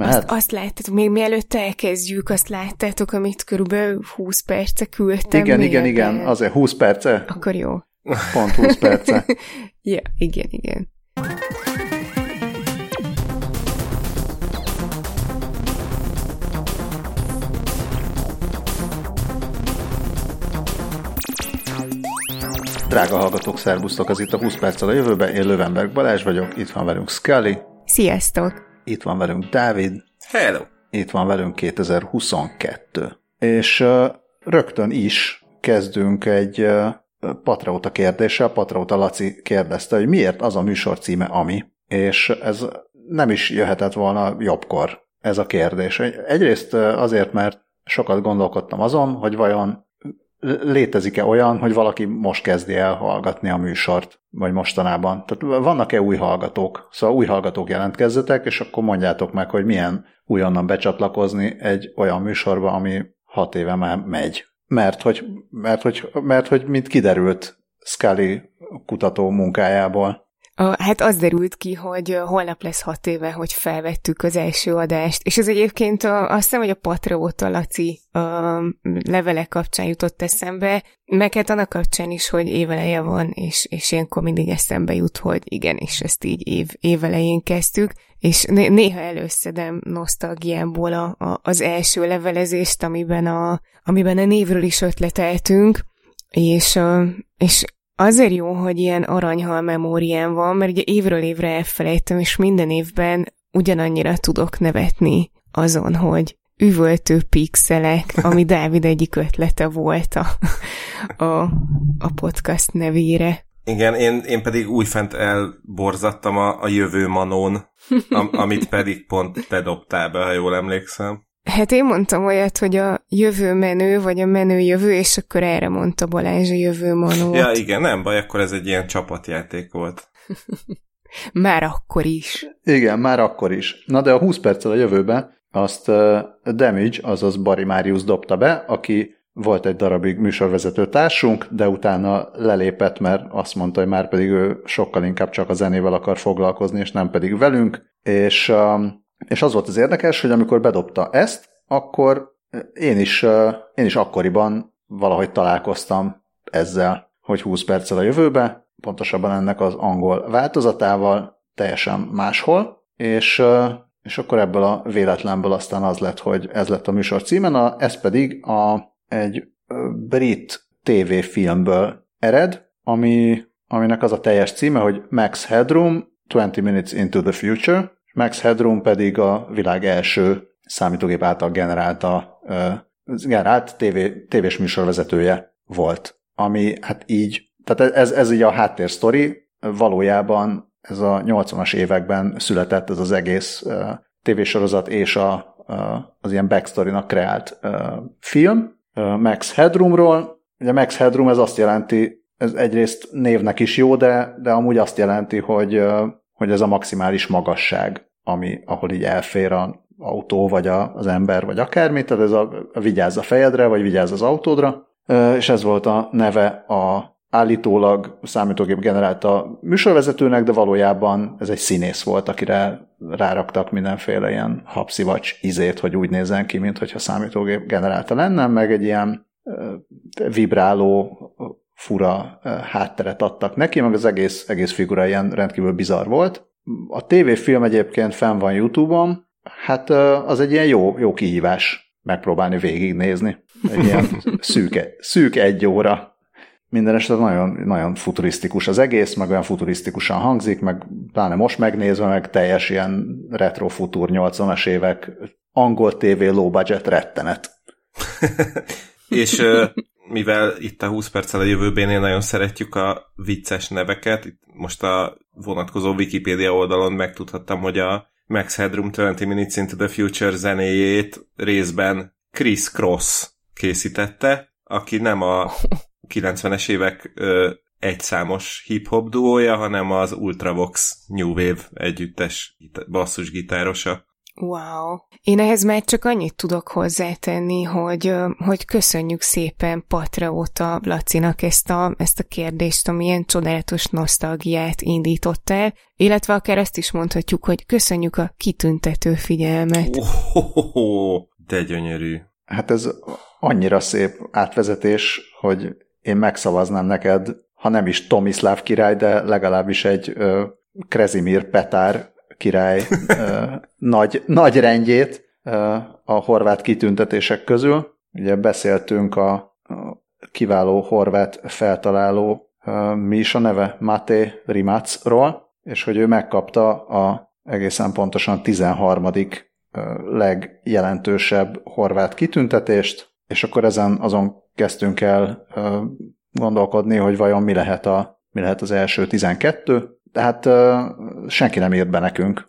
Mehet? Azt, azt láttátok, még mielőtt elkezdjük, azt láttátok, amit körülbelül 20 perce küldtem. Igen, igen, igen, azért 20 perce, Akkor jó. pont 20 perce. Ja, igen, igen. Drága hallgatók, szervusztok, ez itt a 20 perccel a jövőben, én Lövenberg Balázs vagyok, itt van velünk Scully, Sziasztok! Itt van velünk Dávid, Hello! itt van velünk 2022. És rögtön is kezdünk egy Patrauta kérdéssel. Patrauta Laci kérdezte, hogy miért az a műsor címe Ami, és ez nem is jöhetett volna jobbkor, ez a kérdés. Egyrészt azért, mert sokat gondolkodtam azon, hogy vajon létezik-e olyan, hogy valaki most kezdi el hallgatni a műsort, vagy mostanában. Tehát vannak-e új hallgatók? Szóval új hallgatók jelentkezzetek, és akkor mondjátok meg, hogy milyen újonnan becsatlakozni egy olyan műsorba, ami hat éve már megy. Mert hogy, mert hogy, mert hogy mint kiderült Scully kutató munkájából. Hát az derült ki, hogy holnap lesz hat éve, hogy felvettük az első adást, és ez egyébként a, azt hiszem, hogy a Patrióta Laci a levele kapcsán jutott eszembe, meg hát annak kapcsán is, hogy éveleje van, és, és ilyenkor mindig eszembe jut, hogy igen, és ezt így év, évelején kezdtük, és né- néha előszedem nosztalgiámból a, a, az első levelezést, amiben a, amiben a névről is ötleteltünk, és, és azért jó, hogy ilyen aranyhal memóriám van, mert ugye évről évre elfelejtem, és minden évben ugyanannyira tudok nevetni azon, hogy üvöltő pixelek, ami Dávid egyik ötlete volt a, a, a podcast nevére. Igen, én, én pedig újfent elborzattam a, a jövő manón, am, amit pedig pont te dobtál be, ha jól emlékszem. Hát én mondtam olyat, hogy a jövő menő, vagy a menő jövő, és akkor erre mondta Balázs a jövő manót. Ja, igen, nem baj, akkor ez egy ilyen csapatjáték volt. Már akkor is. Igen, már akkor is. Na de a 20 perccel a jövőbe azt uh, Damage, azaz Bari Marius dobta be, aki volt egy darabig műsorvezető társunk, de utána lelépett, mert azt mondta, hogy már pedig ő sokkal inkább csak a zenével akar foglalkozni, és nem pedig velünk, és, um, és az volt az érdekes, hogy amikor bedobta ezt, akkor én is, én is akkoriban valahogy találkoztam ezzel, hogy 20 perccel a jövőbe, pontosabban ennek az angol változatával, teljesen máshol, és, és akkor ebből a véletlenből aztán az lett, hogy ez lett a műsor címen, a, ez pedig a, egy brit TV-filmből ered, ami, aminek az a teljes címe, hogy Max Headroom, 20 Minutes into the Future, Max Headroom pedig a világ első számítógép által generálta, generált TV, tévés műsorvezetője volt, ami hát így tehát ez, ez így a háttérsztori, valójában ez a 80-as években született ez az egész tévésorozat és a, az ilyen backstory-nak kreált film. Max Headroomról, ugye Max Headroom ez azt jelenti, ez egyrészt névnek is jó, de, de amúgy azt jelenti, hogy, hogy ez a maximális magasság, ami, ahol így elfér a autó, vagy a, az ember, vagy akármi, tehát ez a, a vigyázz a fejedre, vagy vigyázz az autódra, és ez volt a neve a állítólag számítógép generálta műsorvezetőnek, de valójában ez egy színész volt, akire ráraktak mindenféle ilyen habszivacs izét, hogy úgy nézzen ki, mintha számítógép generálta lenne, meg egy ilyen vibráló, fura hátteret adtak neki, meg az egész, egész figura ilyen rendkívül bizarr volt. A tévéfilm egyébként fenn van YouTube-on, hát az egy ilyen jó, jó kihívás megpróbálni végignézni. Egy ilyen szűk, szűk egy óra minden esetre nagyon, nagyon futurisztikus az egész, meg olyan futurisztikusan hangzik, meg pláne most megnézve, meg teljes ilyen retro futur 80-as évek angol TV low budget rettenet. És mivel itt a 20 perccel a jövőbénél nagyon szeretjük a vicces neveket, itt most a vonatkozó Wikipedia oldalon megtudhattam, hogy a Max Headroom 20 Minutes into the Future zenéjét részben Chris Cross készítette, aki nem a 90-es évek ö, egyszámos hip-hop duója, hanem az Ultravox New Wave együttes basszusgitárosa. Wow. Én ehhez már csak annyit tudok hozzátenni, hogy, hogy köszönjük szépen Patreóta Lacinak ezt a, ezt a kérdést, ami ilyen csodálatos nosztalgiát indított el, illetve akár ezt is mondhatjuk, hogy köszönjük a kitüntető figyelmet. Oh, de gyönyörű. Hát ez annyira szép átvezetés, hogy én megszavaznám neked, ha nem is Tomislav király, de legalábbis egy ö, Krezimir Petár király nagy, nagy rendjét a horvát kitüntetések közül. Ugye beszéltünk a, a kiváló horvát feltaláló, mi is a neve? Máté Rimacról, és hogy ő megkapta a egészen pontosan 13. legjelentősebb horvát kitüntetést, és akkor ezen azon kezdtünk el gondolkodni, hogy vajon mi lehet, a, mi lehet az első 12, de hát senki nem írt be nekünk,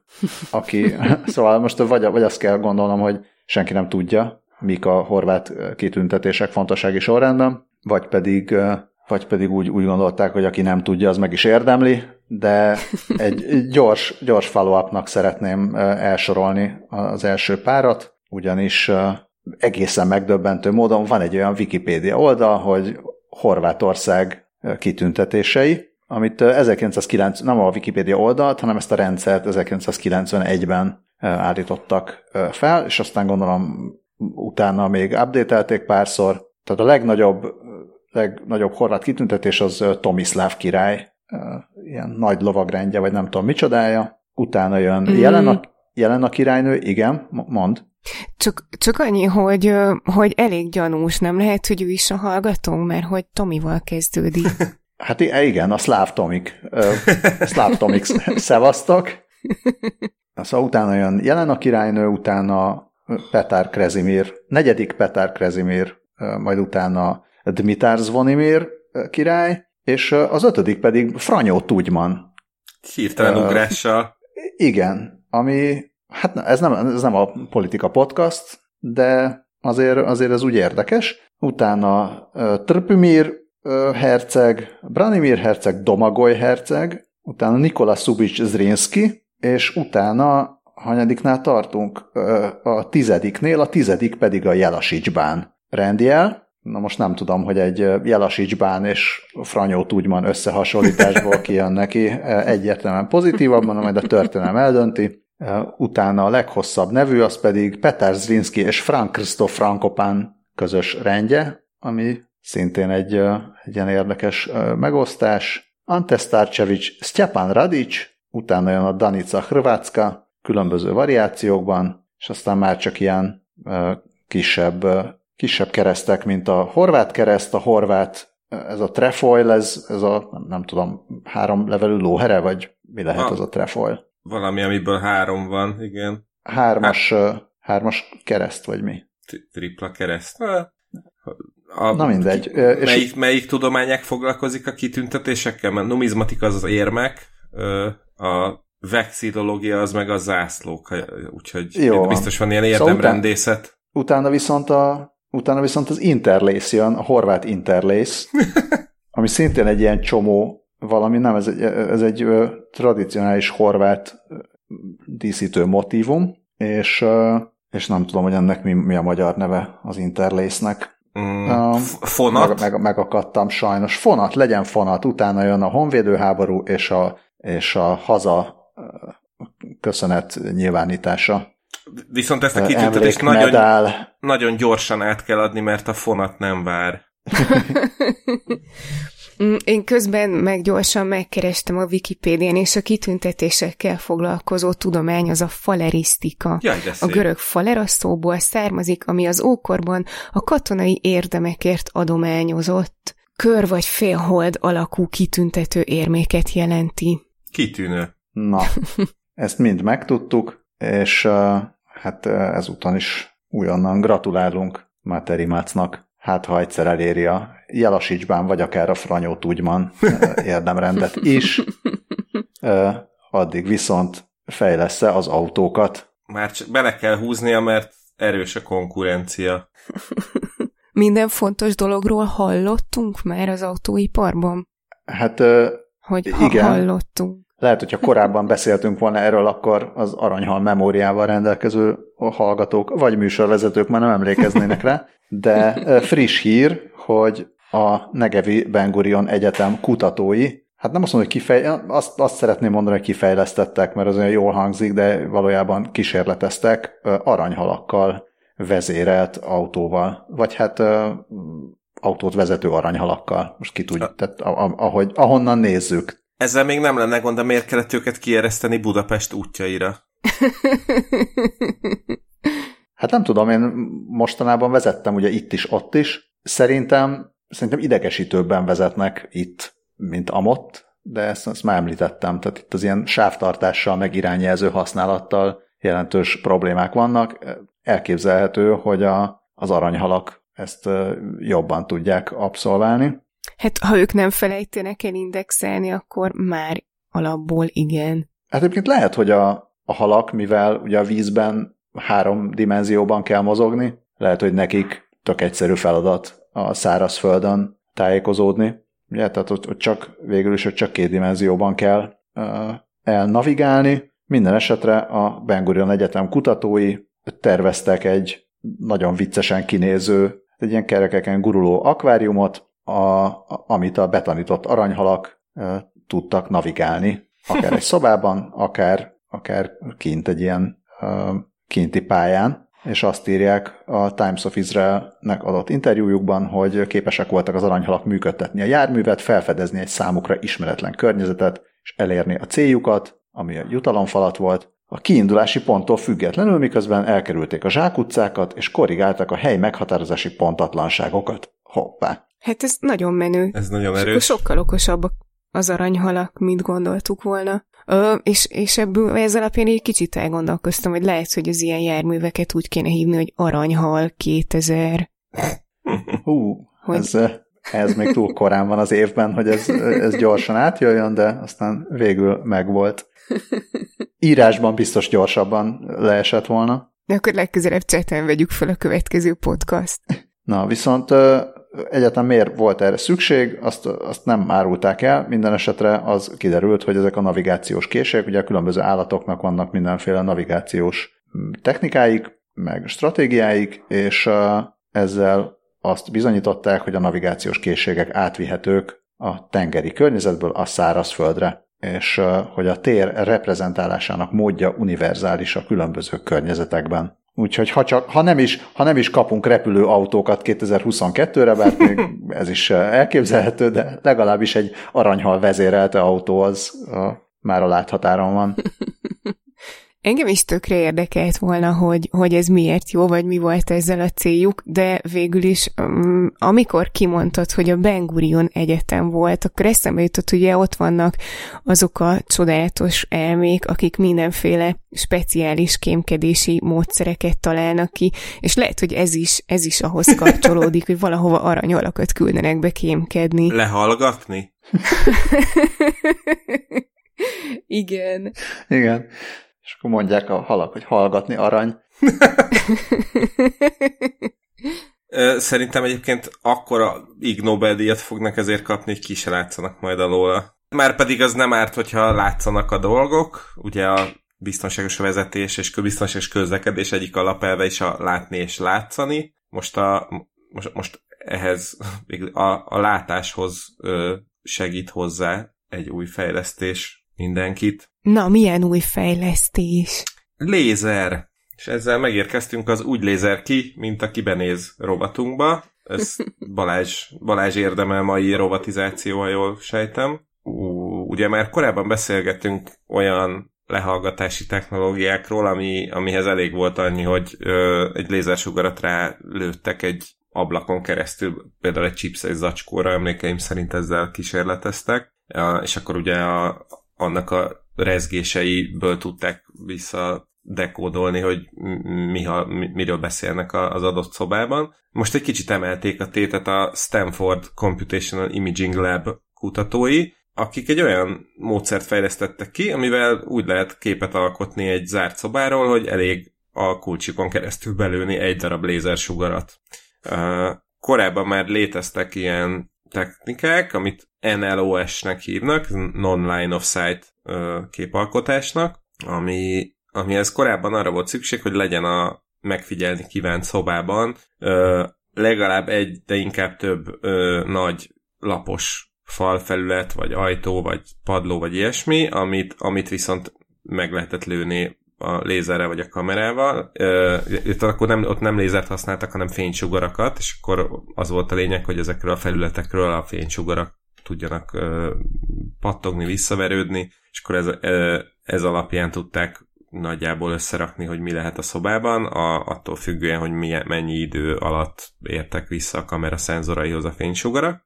aki, szóval most vagy, vagy azt kell gondolnom, hogy senki nem tudja, mik a horvát kitüntetések fontossági sorrendben, vagy pedig, vagy pedig úgy, úgy gondolták, hogy aki nem tudja, az meg is érdemli, de egy gyors, gyors follow-upnak szeretném elsorolni az első párat, ugyanis egészen megdöbbentő módon van egy olyan Wikipédia oldal, hogy Horvátország kitüntetései, amit 1909, nem a Wikipédia oldalt, hanem ezt a rendszert 1991-ben állítottak fel, és aztán gondolom utána még updatelték párszor. Tehát a legnagyobb, legnagyobb horvát kitüntetés az Tomislav király, ilyen nagy lovagrendje, vagy nem tudom micsodája. Utána jön mm. jelen, a, jelen a királynő, igen, mond. Csak, csak annyi, hogy, hogy elég gyanús, nem lehet, hogy ő is a hallgatónk, mert hogy Tomival kezdődik. Hát igen, a szláv Tomik. Szláv Tomik szevasztok. Szóval utána jön jelen a királynő, utána Petár Krezimir, negyedik Petár Krezimir, majd utána Dmitár Zvonimir király, és az ötödik pedig Franyó Tudman. Hirtelen ugrással. Igen, ami Hát ez nem, ez nem a politika podcast, de azért, azért ez úgy érdekes. Utána uh, Trpimir uh, herceg, Branimir herceg, Domagoy herceg, utána Nikola Subic Zrinski, és utána, hanyadiknál tartunk, a tizediknél, a tizedik pedig a Jelasicsbán el. Na most nem tudom, hogy egy Jelasicsbán és Franyó Tudman összehasonlításból kijön neki egyértelműen pozitívabban, majd a történelem eldönti. Utána a leghosszabb nevű, az pedig Peter Zrinski és Frank Christoph Frankopán közös rendje, ami szintén egy, egy ilyen érdekes megosztás. Ante Starcevic, Stjepan Radic, utána jön a Danica Hrvatska, különböző variációkban, és aztán már csak ilyen kisebb, kisebb keresztek, mint a horvát kereszt, a horvát, ez a trefoil, ez, ez a, nem, nem tudom, három levelű lóhere, vagy mi lehet az a trefoil? Valami, amiből három van, igen. Hármas, hát, hármas kereszt, vagy mi? Tripla kereszt. A, Na mindegy. Melyik, és... melyik tudományák foglalkozik a kitüntetésekkel? Mert numizmatika az az érmek, a vexillológia az meg a zászlók, úgyhogy Jó. biztos van ilyen érdemrendészet. Szóval utána, utána viszont a utána viszont az interlace jön, a horvát interlace, ami szintén egy ilyen csomó valami, nem, ez egy, ez egy tradicionális horvát díszítő motívum, és, és nem tudom, hogy ennek mi, mi a magyar neve az Interlace-nek. Mm, uh, fonat? Meg, meg, megakadtam sajnos. Fonat, legyen fonat, utána jön a honvédőháború és a, és a haza köszönet nyilvánítása. Viszont ezt a kitüntetést nagyon, nagyon gyorsan át kell adni, mert a fonat nem vár. Mm, én közben meg gyorsan megkerestem a Wikipédián, és a kitüntetésekkel foglalkozó tudomány az a falerisztika. Jaj, a görög falera szóból származik, ami az ókorban a katonai érdemekért adományozott kör vagy félhold alakú kitüntető érméket jelenti. Kitűnő. Na, ezt mind megtudtuk, és uh, hát ezúton is újonnan gratulálunk Máteri Mácnak hát ha egyszer eléri a Jelasicsbán, vagy akár a Franyó Tudman érdemrendet is, addig viszont fejlesz az autókat. Már csak bele kell húznia, mert erős a konkurencia. Minden fontos dologról hallottunk már az autóiparban? Hát hogy ha igen. hallottunk. lehet, hogyha korábban beszéltünk volna erről, akkor az aranyhal memóriával rendelkező hallgatók, vagy műsorvezetők már nem emlékeznének rá, de friss hír, hogy a Negevi Ben Gurion Egyetem kutatói, hát nem azt mondom, hogy kifej, azt, azt szeretném mondani, hogy kifejlesztettek, mert az olyan jól hangzik, de valójában kísérleteztek aranyhalakkal vezérelt autóval, vagy hát autót vezető aranyhalakkal. Most ki tudja, tehát ahogy, ahonnan nézzük. Ezzel még nem lenne gond, de miért kellett őket kiereszteni Budapest útjaira? hát nem tudom, én mostanában vezettem ugye itt is, ott is. Szerintem, szerintem idegesítőbben vezetnek itt, mint amott, de ezt, ezt már említettem. Tehát itt az ilyen sávtartással, meg irányjelző használattal jelentős problémák vannak. Elképzelhető, hogy a, az aranyhalak ezt jobban tudják abszolválni. Hát ha ők nem felejtenek el indexelni, akkor már alapból igen. Hát egyébként lehet, hogy a, a halak, mivel ugye a vízben három dimenzióban kell mozogni, lehet, hogy nekik tök egyszerű feladat a szárazföldön tájékozódni. Ugye, tehát ott, ott csak végül is ott csak két dimenzióban kell uh, elnavigálni. Minden esetre a Ben Gurion Egyetem kutatói terveztek egy nagyon viccesen kinéző, egy ilyen kerekeken guruló akváriumot, a, amit a betanított aranyhalak e, tudtak navigálni, akár egy szobában, akár, akár kint egy ilyen kinti pályán, és azt írják a Times of Israelnek adott interjújukban, hogy képesek voltak az aranyhalak működtetni a járművet, felfedezni egy számukra ismeretlen környezetet, és elérni a céljukat, ami a jutalomfalat volt, a kiindulási ponttól függetlenül, miközben elkerülték a zsákutcákat, és korrigáltak a hely meghatározási pontatlanságokat. Hoppá! Hát ez nagyon menő. Ez nagyon erős. sokkal okosabbak az aranyhalak, mint gondoltuk volna. Ö, és, és ebből ez alapján egy kicsit elgondolkoztam, hogy lehet, hogy az ilyen járműveket úgy kéne hívni, hogy aranyhal 2000. Hú, hogy... ez, ez még túl korán van az évben, hogy ez, ez gyorsan átjöjjön, de aztán végül megvolt. Írásban biztos gyorsabban leesett volna. De akkor legközelebb cseten vegyük fel a következő podcast. Na, viszont egyetem miért volt erre szükség, azt, azt nem árulták el, minden esetre az kiderült, hogy ezek a navigációs készségek, ugye a különböző állatoknak vannak mindenféle navigációs technikáik, meg stratégiáik, és ezzel azt bizonyították, hogy a navigációs készségek átvihetők a tengeri környezetből a szárazföldre, és hogy a tér reprezentálásának módja univerzális a különböző környezetekben. Úgyhogy ha, csak, ha, nem is, ha nem is kapunk repülő autókat 2022-re, bár még ez is elképzelhető, de legalábbis egy aranyhal vezérelte autó az a, már a láthatáron van. Engem is tökre érdekelt volna, hogy, hogy ez miért jó, vagy mi volt ezzel a céljuk, de végül is, um, amikor kimondtad, hogy a Ben Gurion Egyetem volt, akkor eszembe jutott, hogy ugye ott vannak azok a csodálatos elmék, akik mindenféle speciális kémkedési módszereket találnak ki, és lehet, hogy ez is, ez is ahhoz kapcsolódik, hogy valahova aranyalakat küldenek be kémkedni. Lehallgatni? Igen. Igen. És akkor mondják a halak, hogy hallgatni arany. Szerintem egyébként akkora Ig Nobel-díjat fognak ezért kapni, hogy ki se látszanak majd alóla. Már pedig az nem árt, hogyha látszanak a dolgok. Ugye a biztonságos vezetés és biztonságos közlekedés egyik alapelve is a látni és látszani. Most, a, most, most ehhez a, a látáshoz segít hozzá egy új fejlesztés mindenkit. Na, milyen új fejlesztés? Lézer. És ezzel megérkeztünk az úgy lézer ki, mint a kibenéz rovatunkba. Ez Balázs, Balázs érdemel mai rovatizáció, ha jól sejtem. Ú, ugye már korábban beszélgettünk olyan lehallgatási technológiákról, ami, amihez elég volt annyi, hogy ö, egy lézersugarat rá lőttek egy ablakon keresztül, például egy chips egy zacskóra, emlékeim szerint ezzel kísérleteztek, és akkor ugye a, annak a rezgéseiből tudták vissza dekódolni, hogy mi, ha, miről beszélnek az adott szobában. Most egy kicsit emelték a tétet a Stanford Computational Imaging Lab kutatói, akik egy olyan módszert fejlesztettek ki, amivel úgy lehet képet alkotni egy zárt szobáról, hogy elég a kulcsikon keresztül belőni egy darab lézersugarat. Korábban már léteztek ilyen technikák, amit NLOS-nek hívnak, Non-Line of Sight képalkotásnak, ami, amihez korábban arra volt szükség, hogy legyen a megfigyelni kívánt szobában legalább egy, de inkább több nagy lapos falfelület, vagy ajtó, vagy padló, vagy ilyesmi, amit, amit viszont meg lehetett lőni a lézerrel vagy a kamerával. Itt akkor nem, ott nem lézert használtak, hanem fénysugarakat, és akkor az volt a lényeg, hogy ezekről a felületekről a fénysugarak tudjanak ö, pattogni, visszaverődni, és akkor ez, ez alapján tudták nagyjából összerakni, hogy mi lehet a szobában, a, attól függően, hogy milyen, mennyi idő alatt értek vissza a kamera szenzoraihoz a fénysugarak.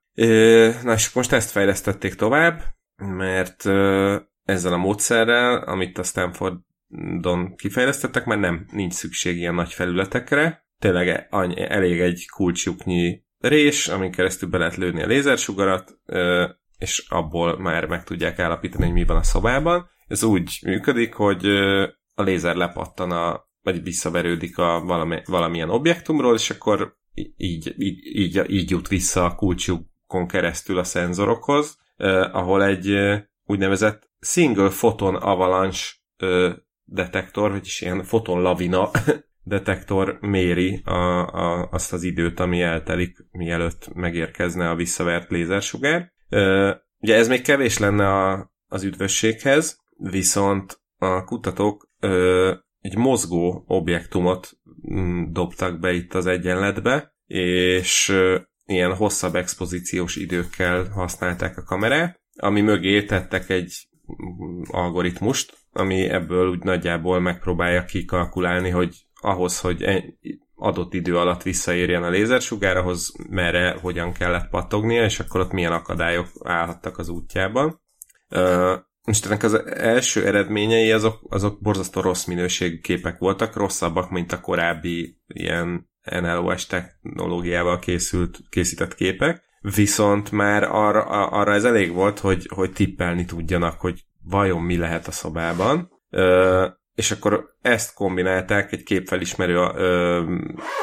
Na és most ezt fejlesztették tovább, mert ezzel a módszerrel, amit a Stanfordon kifejlesztettek, már nem nincs szükség ilyen nagy felületekre, tényleg elég egy kulcsuknyi rés, amin keresztül be lehet lőni a lézersugarat, és abból már meg tudják állapítani, hogy mi van a szobában. Ez úgy működik, hogy a lézer lepattan a, vagy visszaverődik a valami, valamilyen objektumról, és akkor így, így, így, így jut vissza a kulcsukon keresztül a szenzorokhoz, ahol egy úgynevezett single photon avalanche detektor, vagyis ilyen foton lavina detektor méri a, a, azt az időt, ami eltelik, mielőtt megérkezne a visszavert lézersugár. Ugye ez még kevés lenne a, az üdvösséghez, viszont a kutatók ö, egy mozgó objektumot mm, dobtak be itt az egyenletbe, és ö, ilyen hosszabb expozíciós időkkel használták a kamerát, ami mögé tettek egy mm, algoritmust, ami ebből úgy nagyjából megpróbálja kikalkulálni, hogy ahhoz, hogy adott idő alatt visszaérjen a lézersugár, ahhoz merre, hogyan kellett pattognia, és akkor ott milyen akadályok állhattak az útjában. Most ennek az első eredményei azok, azok borzasztó rossz minőségű képek voltak, rosszabbak, mint a korábbi ilyen NLOS technológiával készült, készített képek, viszont már arra, arra ez elég volt, hogy, hogy tippelni tudjanak, hogy vajon mi lehet a szobában, ö, és akkor ezt kombinálták egy képfelismerő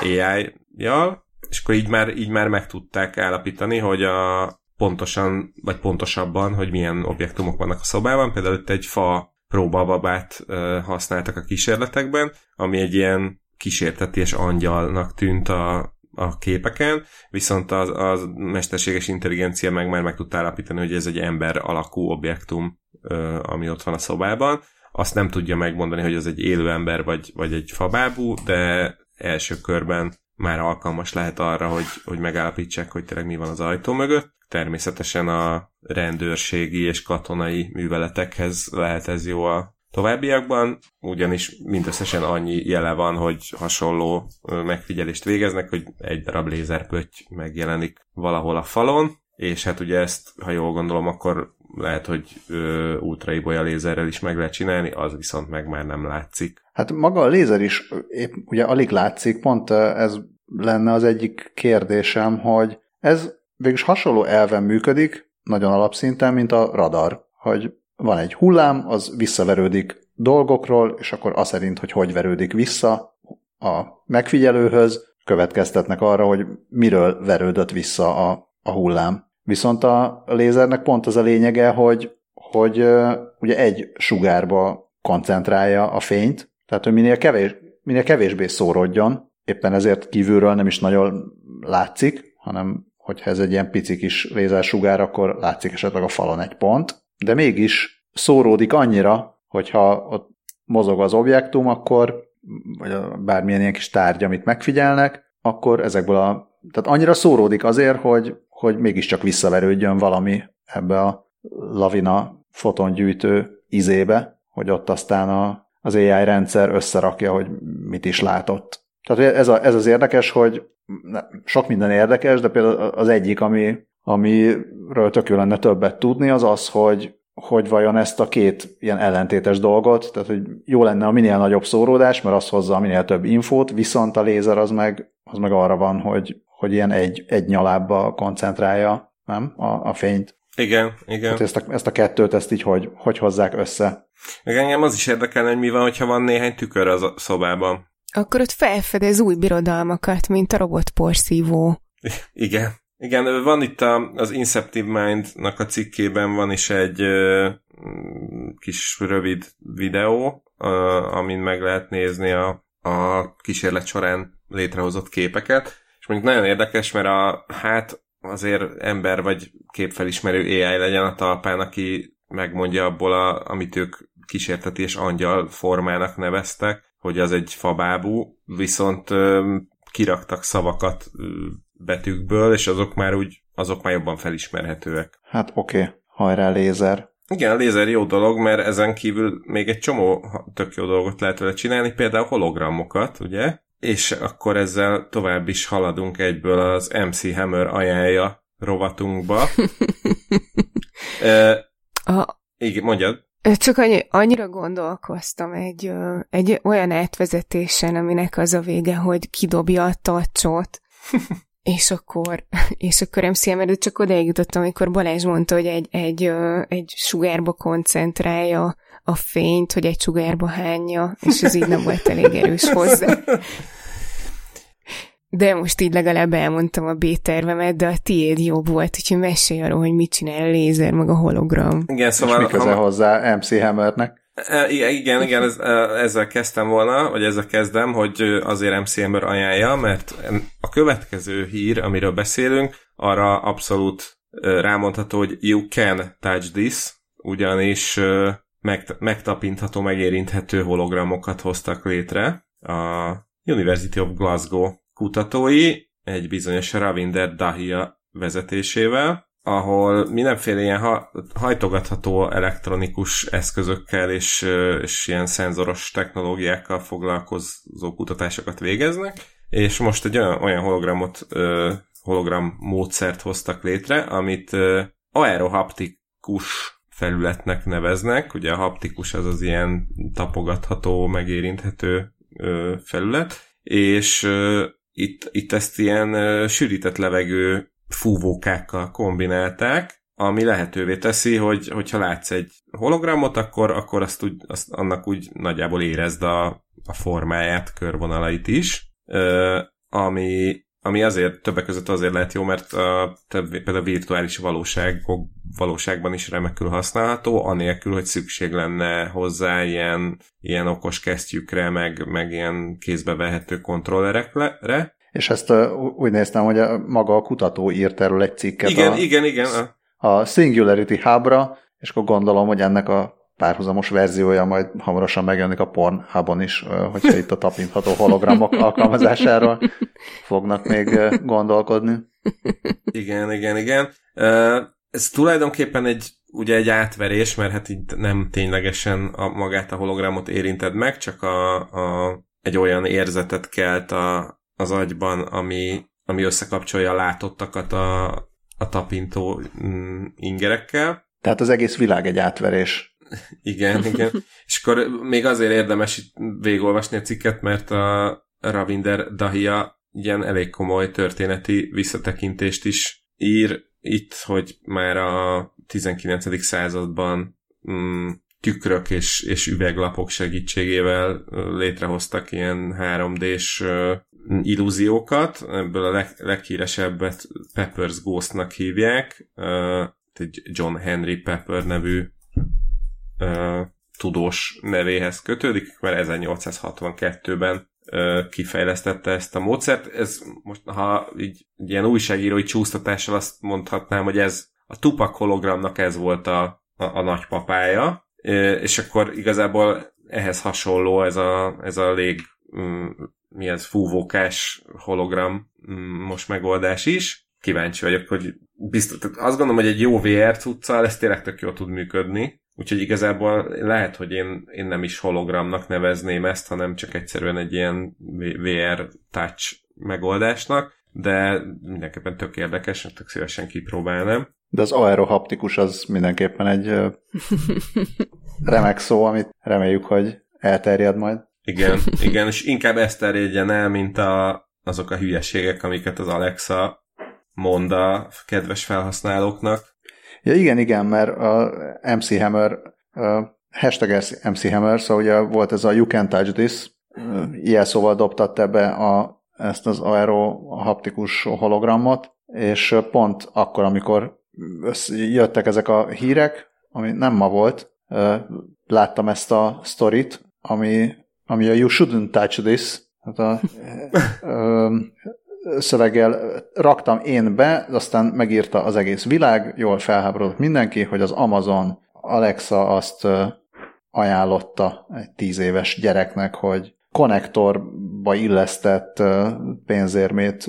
AI-jal, és akkor így már, így már meg tudták állapítani, hogy a, pontosan, vagy pontosabban, hogy milyen objektumok vannak a szobában. Például itt egy fa próbababát használtak a kísérletekben, ami egy ilyen kísérteties angyalnak tűnt a, a képeken, viszont az, az mesterséges intelligencia meg már meg tudta állapítani, hogy ez egy ember alakú objektum, ami ott van a szobában. Azt nem tudja megmondani, hogy ez egy élő ember vagy, vagy egy fabábú, de első körben már alkalmas lehet arra, hogy, hogy megállapítsák, hogy tényleg mi van az ajtó mögött. Természetesen a rendőrségi és katonai műveletekhez lehet ez jó a továbbiakban, ugyanis mindösszesen annyi jele van, hogy hasonló megfigyelést végeznek, hogy egy darab lézerpötty megjelenik valahol a falon, és hát ugye ezt, ha jól gondolom, akkor lehet, hogy ultraibolya lézerrel is meg lehet csinálni, az viszont meg már nem látszik. Hát maga a lézer is épp ugye alig látszik, pont ez lenne az egyik kérdésem, hogy ez végülis hasonló elven működik, nagyon alapszinten, mint a radar, hogy van egy hullám, az visszaverődik dolgokról, és akkor az szerint, hogy hogy verődik vissza a megfigyelőhöz, következtetnek arra, hogy miről verődött vissza a, a hullám. Viszont a lézernek pont az a lényege, hogy, hogy ugye egy sugárba koncentrálja a fényt, tehát hogy minél, kevés, minél kevésbé szórodjon, éppen ezért kívülről nem is nagyon látszik, hanem hogyha ez egy ilyen pici kis lézersugár, akkor látszik esetleg a falon egy pont, de mégis szóródik annyira, hogyha ott mozog az objektum, akkor, vagy bármilyen ilyen kis tárgy, amit megfigyelnek, akkor ezekből a, tehát annyira szóródik azért, hogy, hogy mégiscsak visszaverődjön valami ebbe a lavina fotongyűjtő izébe, hogy ott aztán a, az AI rendszer összerakja, hogy mit is látott. Tehát ez, a, ez az érdekes, hogy sok minden érdekes, de például az egyik, ami, amiről tök lenne többet tudni, az az, hogy, hogy vajon ezt a két ilyen ellentétes dolgot, tehát hogy jó lenne a minél nagyobb szóródás, mert az hozza a minél több infót, viszont a lézer az meg, az meg arra van, hogy, hogy ilyen egy, egy nyalábba koncentrálja nem? A, a fényt. Igen, igen. Tehát ezt a, ezt a kettőt, ezt így hogy, hogy hozzák össze. Meg engem az is érdekelne, hogy mi van, hogyha van néhány tükör az szobában. Akkor ott felfedez új birodalmakat, mint a robotporszívó. Igen, Igen, van itt a, az Inceptive Mind-nak a cikkében van is egy ö, kis rövid videó, ö, amin meg lehet nézni a, a kísérlet során létrehozott képeket, mondjuk nagyon érdekes, mert a, hát azért ember vagy képfelismerő AI legyen a talpán, aki megmondja abból, a, amit ők kísérteti és angyal formának neveztek, hogy az egy fabábú, viszont ö, kiraktak szavakat ö, betűkből, és azok már úgy, azok már jobban felismerhetőek. Hát oké, okay. hajrá lézer. Igen, a lézer jó dolog, mert ezen kívül még egy csomó tök jó dolgot lehet vele csinálni, például hologramokat, ugye? És akkor ezzel tovább is haladunk egyből az MC Hammer ajánlja rovatunkba. e, a... Igen, mondjad. Csak annyi, annyira gondolkoztam egy, egy olyan átvezetésen, aminek az a vége, hogy kidobja a tacsot, és akkor, és akkor MCM előtt csak odaig jutottam, amikor Balázs mondta, hogy egy, egy, egy sugárba koncentrálja a fényt, hogy egy sugárba hányja, és ez így nem volt elég erős hozzá. De most így legalább elmondtam a B-tervemet, de a tiéd jobb volt, úgyhogy mesélj arról, hogy mit csinál a lézer, meg a hologram. Igen, szóval... És mi köze ha... hozzá MC Hammernek? E, igen, igen, ez, e, ezzel kezdtem volna, vagy ezzel kezdem, hogy azért MC Hammer ajánlja, mert a következő hír, amiről beszélünk, arra abszolút e, rámondható, hogy you can touch this, ugyanis megtapintható, megérinthető hologramokat hoztak létre a University of Glasgow kutatói egy bizonyos Ravinder Dahia vezetésével, ahol mindenféle ilyen ha- hajtogatható elektronikus eszközökkel és, és ilyen szenzoros technológiákkal foglalkozó kutatásokat végeznek, és most egy olyan, olyan hologramot, hologram módszert hoztak létre, amit aerohaptikus felületnek neveznek, ugye a haptikus az az ilyen tapogatható, megérinthető felület, és itt, itt ezt ilyen sűrített levegő fúvókákkal kombinálták, ami lehetővé teszi, hogy hogyha látsz egy hologramot, akkor, akkor azt, úgy, azt annak úgy nagyjából érezd a, a formáját, körvonalait is, uh, ami, ami azért többek között azért lehet jó, mert a, például a virtuális valóságok, valóságban is remekül használható, anélkül, hogy szükség lenne hozzá ilyen, ilyen okos kesztyűkre, meg, meg ilyen kézbe vehető kontrollerekre. És ezt úgy néztem, hogy a, maga a kutató írt erről egy cikket. Igen, a, igen, igen. A Singularity Hubra, és akkor gondolom, hogy ennek a párhuzamos verziója majd hamarosan megjelenik a Pornhubon is, hogyha itt a tapintható hologramok alkalmazásáról fognak még gondolkodni. Igen, igen, igen. Ez tulajdonképpen egy, ugye egy átverés, mert hát itt nem ténylegesen a, magát a hologramot érinted meg, csak a, a, egy olyan érzetet kelt a, az agyban, ami, ami összekapcsolja a látottakat a, a tapintó mm, ingerekkel. Tehát az egész világ egy átverés. igen, igen. És akkor még azért érdemes itt végolvasni a cikket, mert a Ravinder Dahia ilyen elég komoly történeti visszatekintést is ír itt, hogy már a 19. században mm, tükrök és, és üveglapok segítségével létrehoztak ilyen 3D-s illúziókat. Ebből a leg, leghíresebbet Pepper's Ghostnak hívják. Egy John Henry Pepper nevű tudós nevéhez kötődik, mert 1862-ben kifejlesztette ezt a módszert. Ez most, ha így ilyen újságírói csúsztatással azt mondhatnám, hogy ez a Tupac hologramnak ez volt a, a, a nagypapája, és akkor igazából ehhez hasonló ez a, ez a lég, mi ez, fúvókás hologram mm, most megoldás is. Kíváncsi vagyok, hogy biztos, azt gondolom, hogy egy jó VR cuccal ez tényleg tök jól tud működni, Úgyhogy igazából lehet, hogy én, én nem is hologramnak nevezném ezt, hanem csak egyszerűen egy ilyen VR touch megoldásnak, de mindenképpen tök érdekes, tök szívesen kipróbálnám. De az aerohaptikus az mindenképpen egy remek szó, amit reméljük, hogy elterjed majd. Igen, igen, és inkább ezt terjedjen el, mint a, azok a hülyeségek, amiket az Alexa mond a kedves felhasználóknak. Ja igen, igen, mert a MC Hammer, a hashtag MC Hammer, szóval ugye volt ez a You Can Touch This, ilyen szóval dobtatta be a, ezt az aero haptikus hologramot, és pont akkor, amikor jöttek ezek a hírek, ami nem ma volt, láttam ezt a sztorit, ami, ami a You Shouldn't Touch This, hát a, ö, szöveggel raktam én be, aztán megírta az egész világ, jól felháborodott mindenki, hogy az Amazon Alexa azt ajánlotta egy tíz éves gyereknek, hogy konnektorba illesztett pénzérmét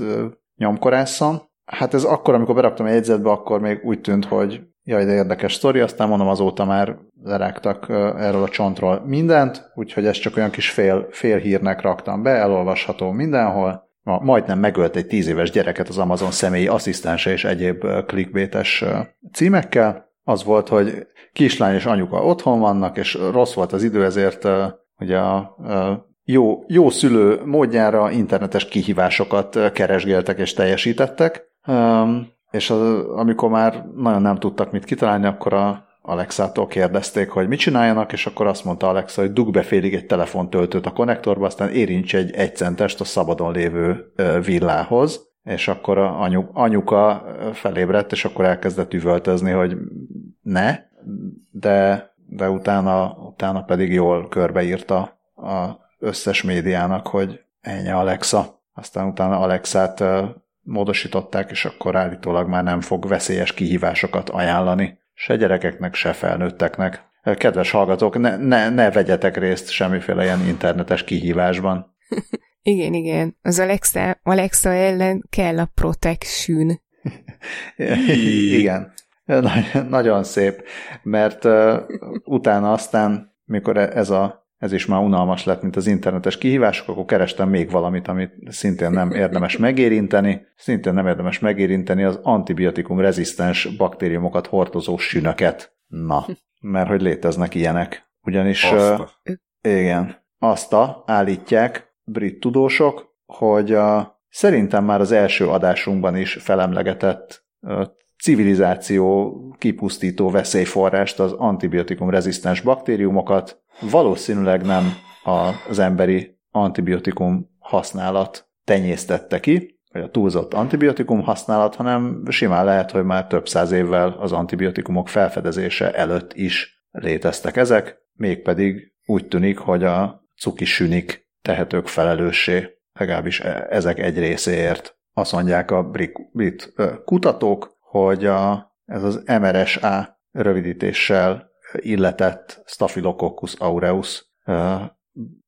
nyomkorásszon. Hát ez akkor, amikor beraktam egy jegyzetbe, akkor még úgy tűnt, hogy jaj, de érdekes sztori, aztán mondom azóta már lerágtak erről a csontról mindent, úgyhogy ezt csak olyan kis fél, fél hírnek raktam be, elolvasható mindenhol. Ma, majdnem megölt egy tíz éves gyereket az Amazon személyi asszisztense és egyéb clickbaites címekkel. Az volt, hogy kislány és anyuka otthon vannak, és rossz volt az idő, ezért ugye a jó, jó szülő módjára internetes kihívásokat keresgéltek és teljesítettek, és az, amikor már nagyon nem tudtak mit kitalálni, akkor a Alexától kérdezték, hogy mit csináljanak, és akkor azt mondta Alexa, hogy dug be félig egy telefontöltőt a konnektorba, aztán érints egy egycentest a szabadon lévő villához, és akkor a anyu, anyuka felébredt, és akkor elkezdett üvöltözni, hogy ne, de, de utána, utána pedig jól körbeírta a összes médiának, hogy ennyi Alexa. Aztán utána Alexát módosították, és akkor állítólag már nem fog veszélyes kihívásokat ajánlani se gyerekeknek, se felnőtteknek. Kedves hallgatók, ne, ne, ne vegyetek részt semmiféle ilyen internetes kihívásban. igen, igen. Az Alexa, Alexa ellen kell a protection. igen. Nagyon szép, mert uh, utána aztán, mikor e- ez a ez is már unalmas lett, mint az internetes kihívások, akkor kerestem még valamit, amit szintén nem érdemes megérinteni. Szintén nem érdemes megérinteni az antibiotikum rezisztens baktériumokat hordozó sünöket. Na, mert hogy léteznek ilyenek. Ugyanis, Azta. Uh, igen, azt állítják brit tudósok, hogy a, szerintem már az első adásunkban is felemlegetett uh, civilizáció kipusztító veszélyforrást, az antibiotikum rezisztens baktériumokat valószínűleg nem az emberi antibiotikum használat tenyésztette ki, vagy a túlzott antibiotikum használat, hanem simán lehet, hogy már több száz évvel az antibiotikumok felfedezése előtt is léteztek ezek, mégpedig úgy tűnik, hogy a cuki sünik tehetők felelőssé, legalábbis e- ezek egy részéért. Azt mondják a brit kutatók, hogy a, ez az MRSA rövidítéssel illetett Staphylococcus aureus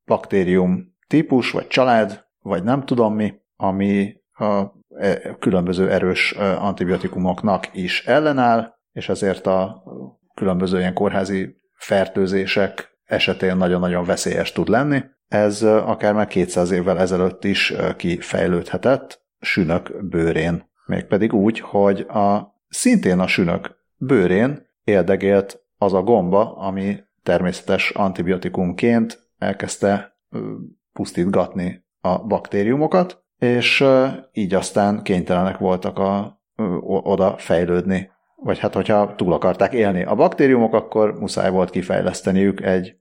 baktérium típus, vagy család, vagy nem tudom mi, ami a e, különböző erős antibiotikumoknak is ellenáll, és ezért a különböző ilyen kórházi fertőzések esetén nagyon-nagyon veszélyes tud lenni. Ez akár már 200 évvel ezelőtt is kifejlődhetett sünök bőrén. Mégpedig úgy, hogy a, szintén a sünök bőrén éldegélt az a gomba, ami természetes antibiotikumként elkezdte pusztítgatni a baktériumokat, és így aztán kénytelenek voltak a, oda fejlődni. Vagy hát, hogyha túl akarták élni a baktériumok, akkor muszáj volt kifejleszteniük egy,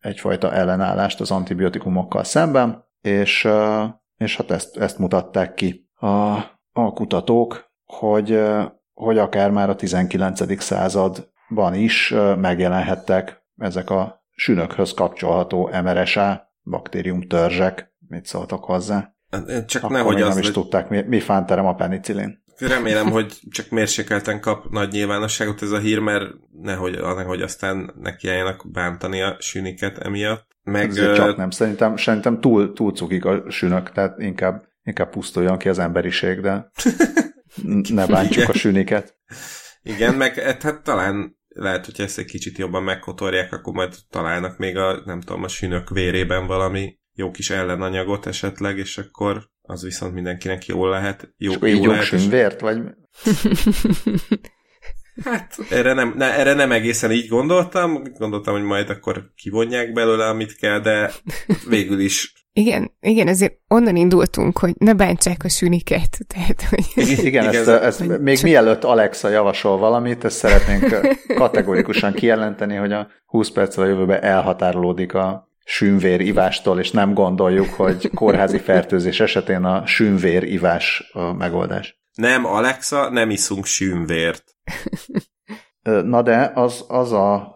egyfajta ellenállást az antibiotikumokkal szemben, és, és hát ezt, ezt mutatták ki a, a kutatók, hogy, hogy akár már a 19. század ban is megjelenhettek ezek a sünökhöz kapcsolható MRSA baktérium törzsek. Mit szóltak hozzá? Csak Akkor nehogy az... nem is tudták, mi, mi fánterem a penicillin. Remélem, hogy csak mérsékelten kap nagy nyilvánosságot ez a hír, mert nehogy, nehogy aztán nekiálljanak bántani a süniket emiatt. Meg, csak nem, szerintem, szerintem túl, túl cukik a sünök, tehát inkább, inkább pusztuljon ki az emberiség, de ne bántsuk Igen. a süniket. Igen, meg hát, hát talán lehet, hogy ezt egy kicsit jobban megkotorják, akkor majd találnak még a, nem tudom, a sünök vérében valami jó kis ellenanyagot esetleg, és akkor az viszont mindenkinek jól lehet. Jó, és jó lehet, és... vért, vagy... Hát erre nem, ne, erre nem egészen így gondoltam, gondoltam, hogy majd akkor kivonják belőle, amit kell, de végül is igen, igen, ezért onnan indultunk, hogy ne bántsák a süniket. Tehát, hogy... Igen, igen ezt, ezt még csak... mielőtt Alexa javasol valamit, ezt szeretnénk kategorikusan kijelenteni, hogy a 20 perccel a jövőben elhatárolódik a sűnvér ivástól, és nem gondoljuk, hogy kórházi fertőzés esetén a sűnvér ivás a megoldás. Nem, Alexa, nem iszunk sűnvért. Na de az, az a,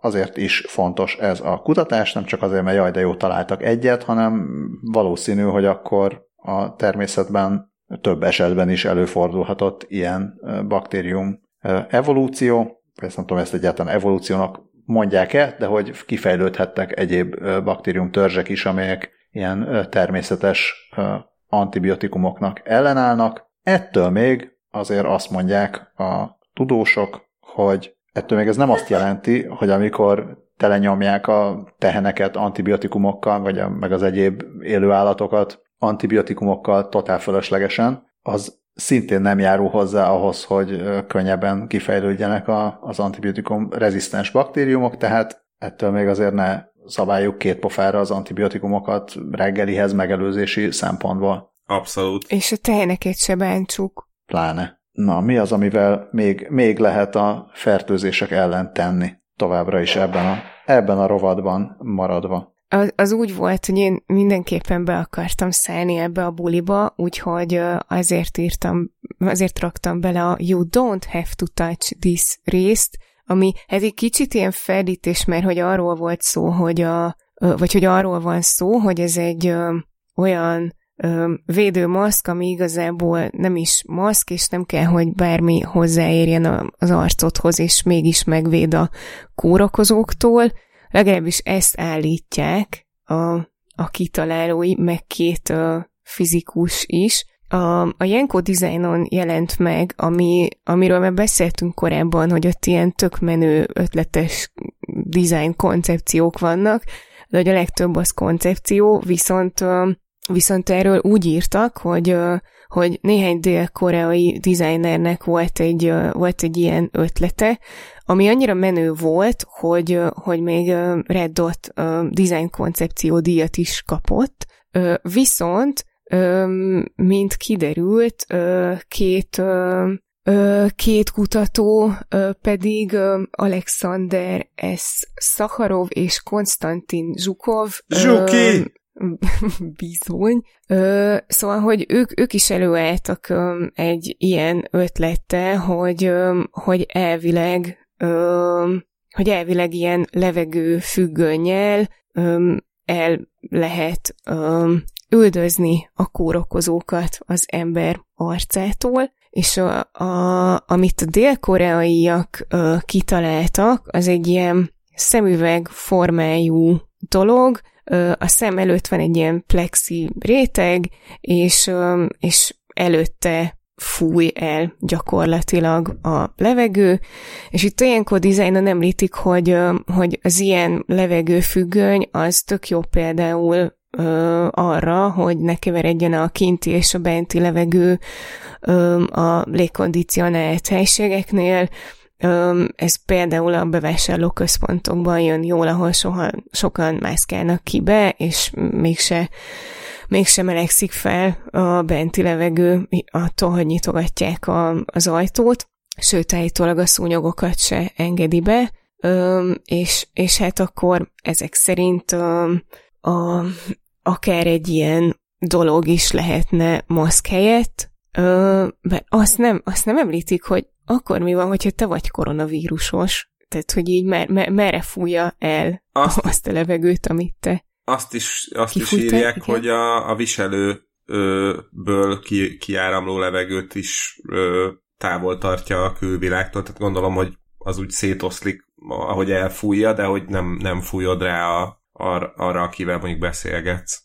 azért is fontos ez a kutatás, nem csak azért, mert jaj, de jó találtak egyet, hanem valószínű, hogy akkor a természetben több esetben is előfordulhatott ilyen baktérium evolúció. Ezt nem tudom, ezt egyáltalán evolúciónak mondják-e, de hogy kifejlődhettek egyéb baktérium törzsek is, amelyek ilyen természetes antibiotikumoknak ellenállnak. Ettől még azért azt mondják a tudósok, hogy ettől még ez nem azt jelenti, hogy amikor telenyomják a teheneket antibiotikumokkal, vagy a, meg az egyéb élőállatokat antibiotikumokkal totál fölöslegesen, az szintén nem járul hozzá ahhoz, hogy könnyebben kifejlődjenek a, az antibiotikum rezisztens baktériumok, tehát ettől még azért ne szabáljuk két pofára az antibiotikumokat reggelihez megelőzési szempontból. Abszolút. És a teheneket se bántsuk. Pláne. Na, mi az, amivel még, még lehet a fertőzések ellen tenni továbbra is ebben a, ebben a rovadban maradva? Az, az úgy volt, hogy én mindenképpen be akartam szállni ebbe a buliba, úgyhogy azért írtam, azért raktam bele a You don't have to touch this részt, ami hát egy kicsit ilyen ferdítés, mert hogy arról volt szó, hogy a, vagy hogy arról van szó, hogy ez egy olyan védőmaszk, ami igazából nem is maszk, és nem kell, hogy bármi hozzáérjen az arcodhoz, és mégis megvéd a kórokozóktól. Legalábbis ezt állítják a, a kitalálói, meg két a fizikus is. A, a Jenko Designon jelent meg, ami, amiről már beszéltünk korábban, hogy ott ilyen tök menő, ötletes design koncepciók vannak, de hogy a legtöbb az koncepció, viszont Viszont erről úgy írtak, hogy, hogy néhány dél-koreai designernek volt egy, volt egy ilyen ötlete, ami annyira menő volt, hogy, hogy még Red Dot design koncepció díjat is kapott, viszont mint kiderült, két két kutató pedig Alexander S. Szaharov és Konstantin Zsukov. Zsuki! bizony. Ö, szóval, hogy ők, ők is előálltak ö, egy ilyen ötlete, hogy, ö, hogy elvileg ö, hogy elvileg ilyen levegő függönnyel ö, el lehet ö, üldözni a kórokozókat az ember arcától, és a, a, amit a dél-koreaiak ö, kitaláltak, az egy ilyen szemüveg formájú dolog, a szem előtt van egy ilyen plexi réteg, és, és előtte fúj el gyakorlatilag a levegő, és itt olyankor dizájnon említik, hogy, hogy az ilyen levegőfüggöny az tök jó például ö, arra, hogy ne keveredjen a kinti és a benti levegő ö, a légkondicionált helységeknél, ez például a bevásárlóközpontokban jön jól, ahol soha, sokan mászkálnak ki be, és mégse, mégse melegszik fel a benti levegő attól, hogy nyitogatják a, az ajtót, sőt, állítólag a szúnyogokat se engedi be, és, és hát akkor ezek szerint a, a, akár egy ilyen dolog is lehetne maszk helyett, mert azt nem, azt nem említik, hogy akkor mi van, hogyha te vagy koronavírusos? Tehát, hogy így mer- mer- merre fújja el azt, azt a levegőt, amit te Azt is, azt is írják, igen? hogy a, a viselőből ki, kiáramló levegőt is ö, távol tartja a külvilágtól, tehát gondolom, hogy az úgy szétoszlik, ahogy elfújja, de hogy nem, nem fújod rá a, ar, arra, akivel mondjuk beszélgetsz.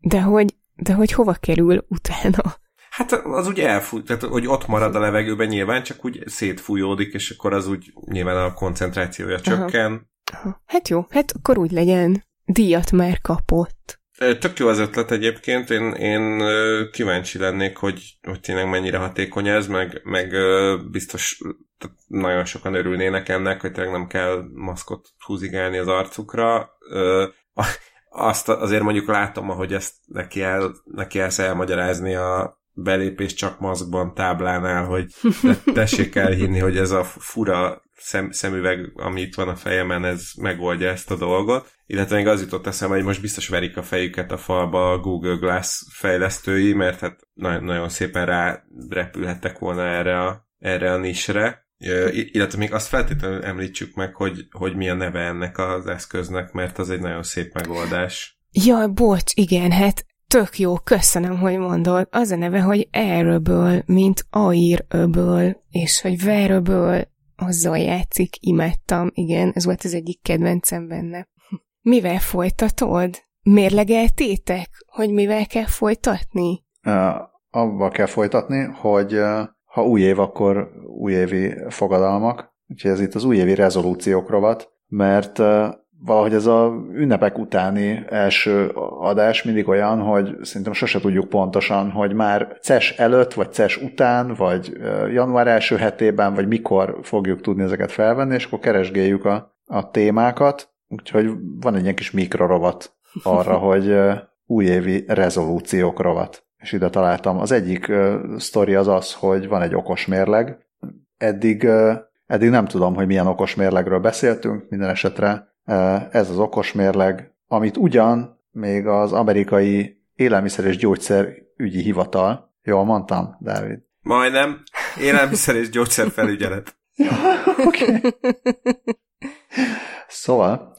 De hogy, de hogy hova kerül utána? Hát az úgy elfúj, tehát hogy ott marad a levegőben nyilván, csak úgy szétfújódik, és akkor az úgy nyilván a koncentrációja csökken. Aha. Hát jó, hát akkor úgy legyen. Díjat már kapott. Tök jó az ötlet egyébként, én, én kíváncsi lennék, hogy, hogy tényleg mennyire hatékony ez, meg, meg biztos nagyon sokan örülnének ennek, hogy tényleg nem kell maszkot húzigálni az arcukra. Azt azért mondjuk látom, ahogy ezt neki, el, neki elsz elmagyarázni a belépés csak maszkban táblánál, hogy tessék elhinni, hogy ez a fura szem, szemüveg, ami itt van a fejemen, ez megoldja ezt a dolgot. Illetve még az jutott eszembe, hogy most biztos verik a fejüket a falba a Google Glass fejlesztői, mert hát nagyon, nagyon szépen rá repülhettek volna erre a, erre a nisre. Illetve még azt feltétlenül említsük meg, hogy, hogy mi a neve ennek az eszköznek, mert az egy nagyon szép megoldás. Jaj, bocs, igen, hát tök jó, köszönöm, hogy mondod. Az a neve, hogy Airable, mint Airable, és hogy Wearable, azzal játszik, imádtam, igen, ez volt az egyik kedvencem benne. Mivel folytatod? Mérlegeltétek, hogy mivel kell folytatni? Uh, abba kell folytatni, hogy uh, ha új év, akkor újévi fogadalmak, úgyhogy ez itt az újévi rezolúciók rovat, mert uh, valahogy ez a ünnepek utáni első adás mindig olyan, hogy szerintem sose tudjuk pontosan, hogy már CES előtt, vagy CES után, vagy január első hetében, vagy mikor fogjuk tudni ezeket felvenni, és akkor keresgéljük a, a témákat, úgyhogy van egy ilyen kis mikrorovat arra, hogy újévi rezolúciók rovat. És ide találtam. Az egyik sztori az az, hogy van egy okos mérleg. Eddig, eddig nem tudom, hogy milyen okos mérlegről beszéltünk, minden esetre ez az okos mérleg, amit ugyan még az amerikai élelmiszer és gyógyszer ügyi hivatal, jól mondtam, Dávid? Majdnem, élelmiszer és gyógyszer felügyelet. Oké. Okay. Szóval,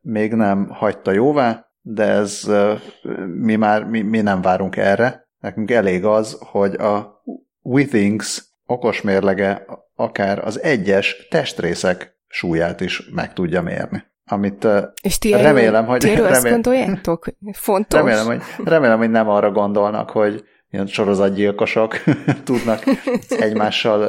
még nem hagyta jóvá, de ez mi már mi, mi nem várunk erre. Nekünk elég az, hogy a Withings okos mérlege akár az egyes testrészek súlyát is meg tudja mérni. Amit És ti remélem, hogy... Ti remélem, azt gondoljátok? Fontos? Remélem hogy, remélem, hogy nem arra gondolnak, hogy ilyen sorozatgyilkosok tudnak egymással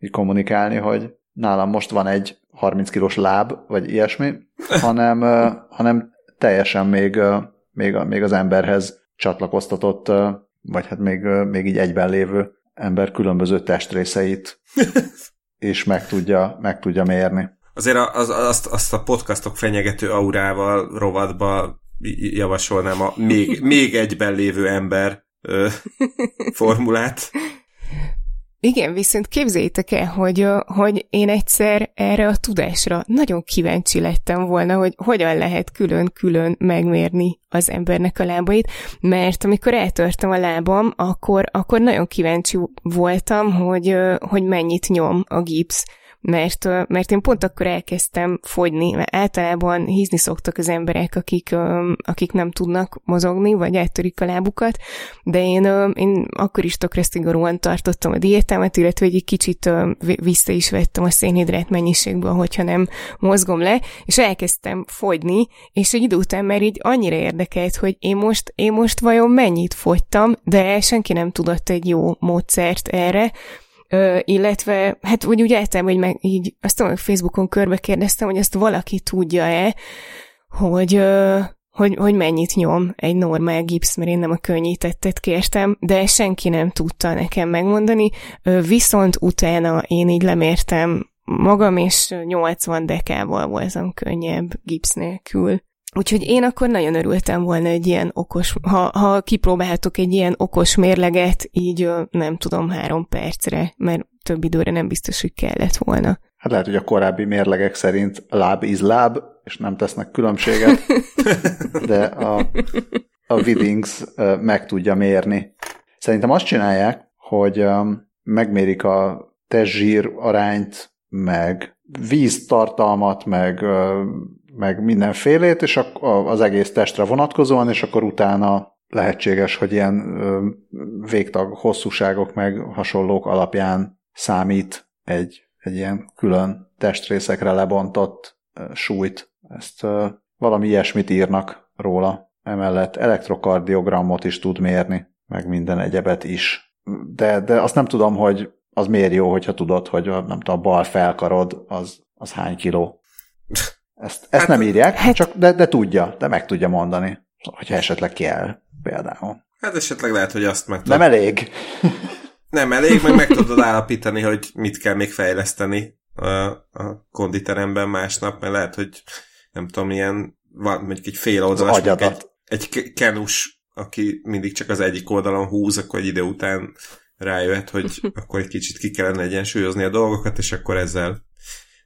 uh, kommunikálni, hogy nálam most van egy 30 kilós láb, vagy ilyesmi, hanem, uh, hanem teljesen még, uh, még, még az emberhez csatlakoztatott, uh, vagy hát még, uh, még így egyben lévő ember különböző testrészeit és meg tudja, meg tudja mérni. Azért az, azt, azt a podcastok fenyegető aurával rovatba javasolnám a még, még egyben lévő ember ö, formulát. Igen, viszont képzeljétek el, hogy, hogy én egyszer erre a tudásra nagyon kíváncsi lettem volna, hogy hogyan lehet külön-külön megmérni az embernek a lábait, mert amikor eltörtem a lábam, akkor, akkor nagyon kíváncsi voltam, hogy, hogy mennyit nyom a gipsz mert, mert én pont akkor elkezdtem fogyni, mert általában hízni szoktak az emberek, akik, akik nem tudnak mozogni, vagy eltörik a lábukat, de én, én akkor is tökre szigorúan tartottam a diétámat, illetve egy kicsit vissza is vettem a szénhidrát mennyiségből, hogyha nem mozgom le, és elkezdtem fogyni, és egy idő után már így annyira érdekelt, hogy én most, én most vajon mennyit fogytam, de senki nem tudott egy jó módszert erre, Ö, illetve, hát úgy úgy eltem, hogy meg így, azt tudom, hogy Facebookon körbe kérdeztem, hogy ezt valaki tudja-e, hogy, ö, hogy, hogy mennyit nyom egy normál gipsz, mert én nem a könnyítettet kértem, de senki nem tudta nekem megmondani, ö, viszont utána én így lemértem magam, és 80 dekával voltam könnyebb gipsz nélkül. Úgyhogy én akkor nagyon örültem volna egy ilyen okos, ha, ha kipróbálhatok egy ilyen okos mérleget, így nem tudom, három percre, mert több időre nem biztos, hogy kellett volna. Hát lehet, hogy a korábbi mérlegek szerint láb is láb, és nem tesznek különbséget, de a, a Widdings meg tudja mérni. Szerintem azt csinálják, hogy megmérik a testzsír arányt, meg víztartalmat, meg meg mindenfélét, és az egész testre vonatkozóan, és akkor utána lehetséges, hogy ilyen végtag hosszúságok meg hasonlók alapján számít egy, egy ilyen külön testrészekre lebontott súlyt. Ezt valami ilyesmit írnak róla. Emellett elektrokardiogramot is tud mérni, meg minden egyebet is. De, de azt nem tudom, hogy az miért jó, hogyha tudod, hogy a, nem tudom, a bal felkarod az, az hány kiló. Ezt, ezt hát, nem írják, hát, csak de, de tudja, de meg tudja mondani, hogyha esetleg kell például. Hát esetleg lehet, hogy azt meg Nem elég. Nem elég, meg meg tudod állapítani, hogy mit kell még fejleszteni a, a konditeremben másnap, mert lehet, hogy nem tudom, ilyen, van mondjuk egy fél oldalas, egy, egy kenus aki mindig csak az egyik oldalon húz, akkor egy idő után rájöhet, hogy akkor egy kicsit ki kellene egyensúlyozni a dolgokat, és akkor ezzel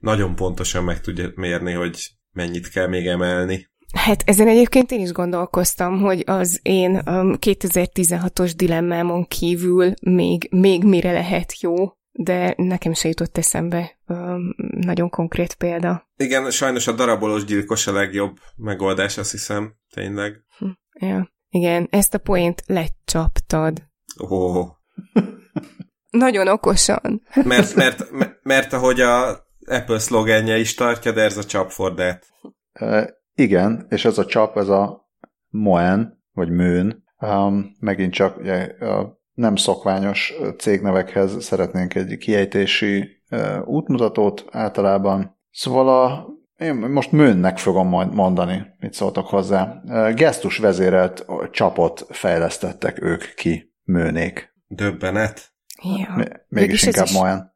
nagyon pontosan meg tudja mérni, hogy mennyit kell még emelni. Hát ezen egyébként én is gondolkoztam, hogy az én um, 2016-os dilemmámon kívül még, még mire lehet jó, de nekem se jutott eszembe um, nagyon konkrét példa. Igen, sajnos a darabolós gyilkos a legjobb megoldás, azt hiszem, tényleg. Hm, ja. Igen, ezt a poént lecsaptad. Ó. Oh. Nagyon okosan. Mert, mert, mert, mert ahogy a Apple szlogenje is tartja, de ez a csap for that. Uh, igen, és ez a csap, ez a Moen, vagy Mőn, um, megint csak ugye, a nem szokványos cégnevekhez szeretnénk egy kiejtési uh, útmutatót általában. Szóval a, én most Mőnnek fogom majd mondani, mit szóltak hozzá. Uh, gesztus vezérelt csapot fejlesztettek ők ki, Mőnék. Döbbenet. Ja. M- mégis inkább is... Moen.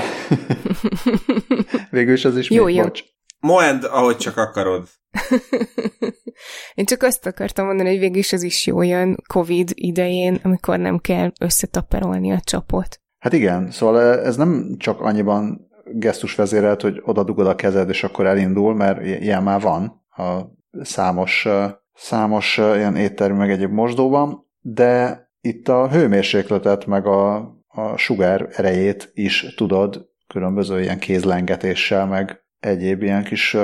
Végül is az is jó, még, jó. bocs. Moend, ahogy csak akarod. Én csak azt akartam mondani, hogy végül is az is jó jön Covid idején, amikor nem kell összetaperolni a csapot. Hát igen, szóval ez nem csak annyiban gesztus vezérelt, hogy oda dugod a kezed, és akkor elindul, mert ilyen már van a számos, számos ilyen étterű meg egyéb mosdóban, de itt a hőmérsékletet meg a, a sugár erejét is tudod különböző ilyen kézlengetéssel, meg egyéb ilyen kis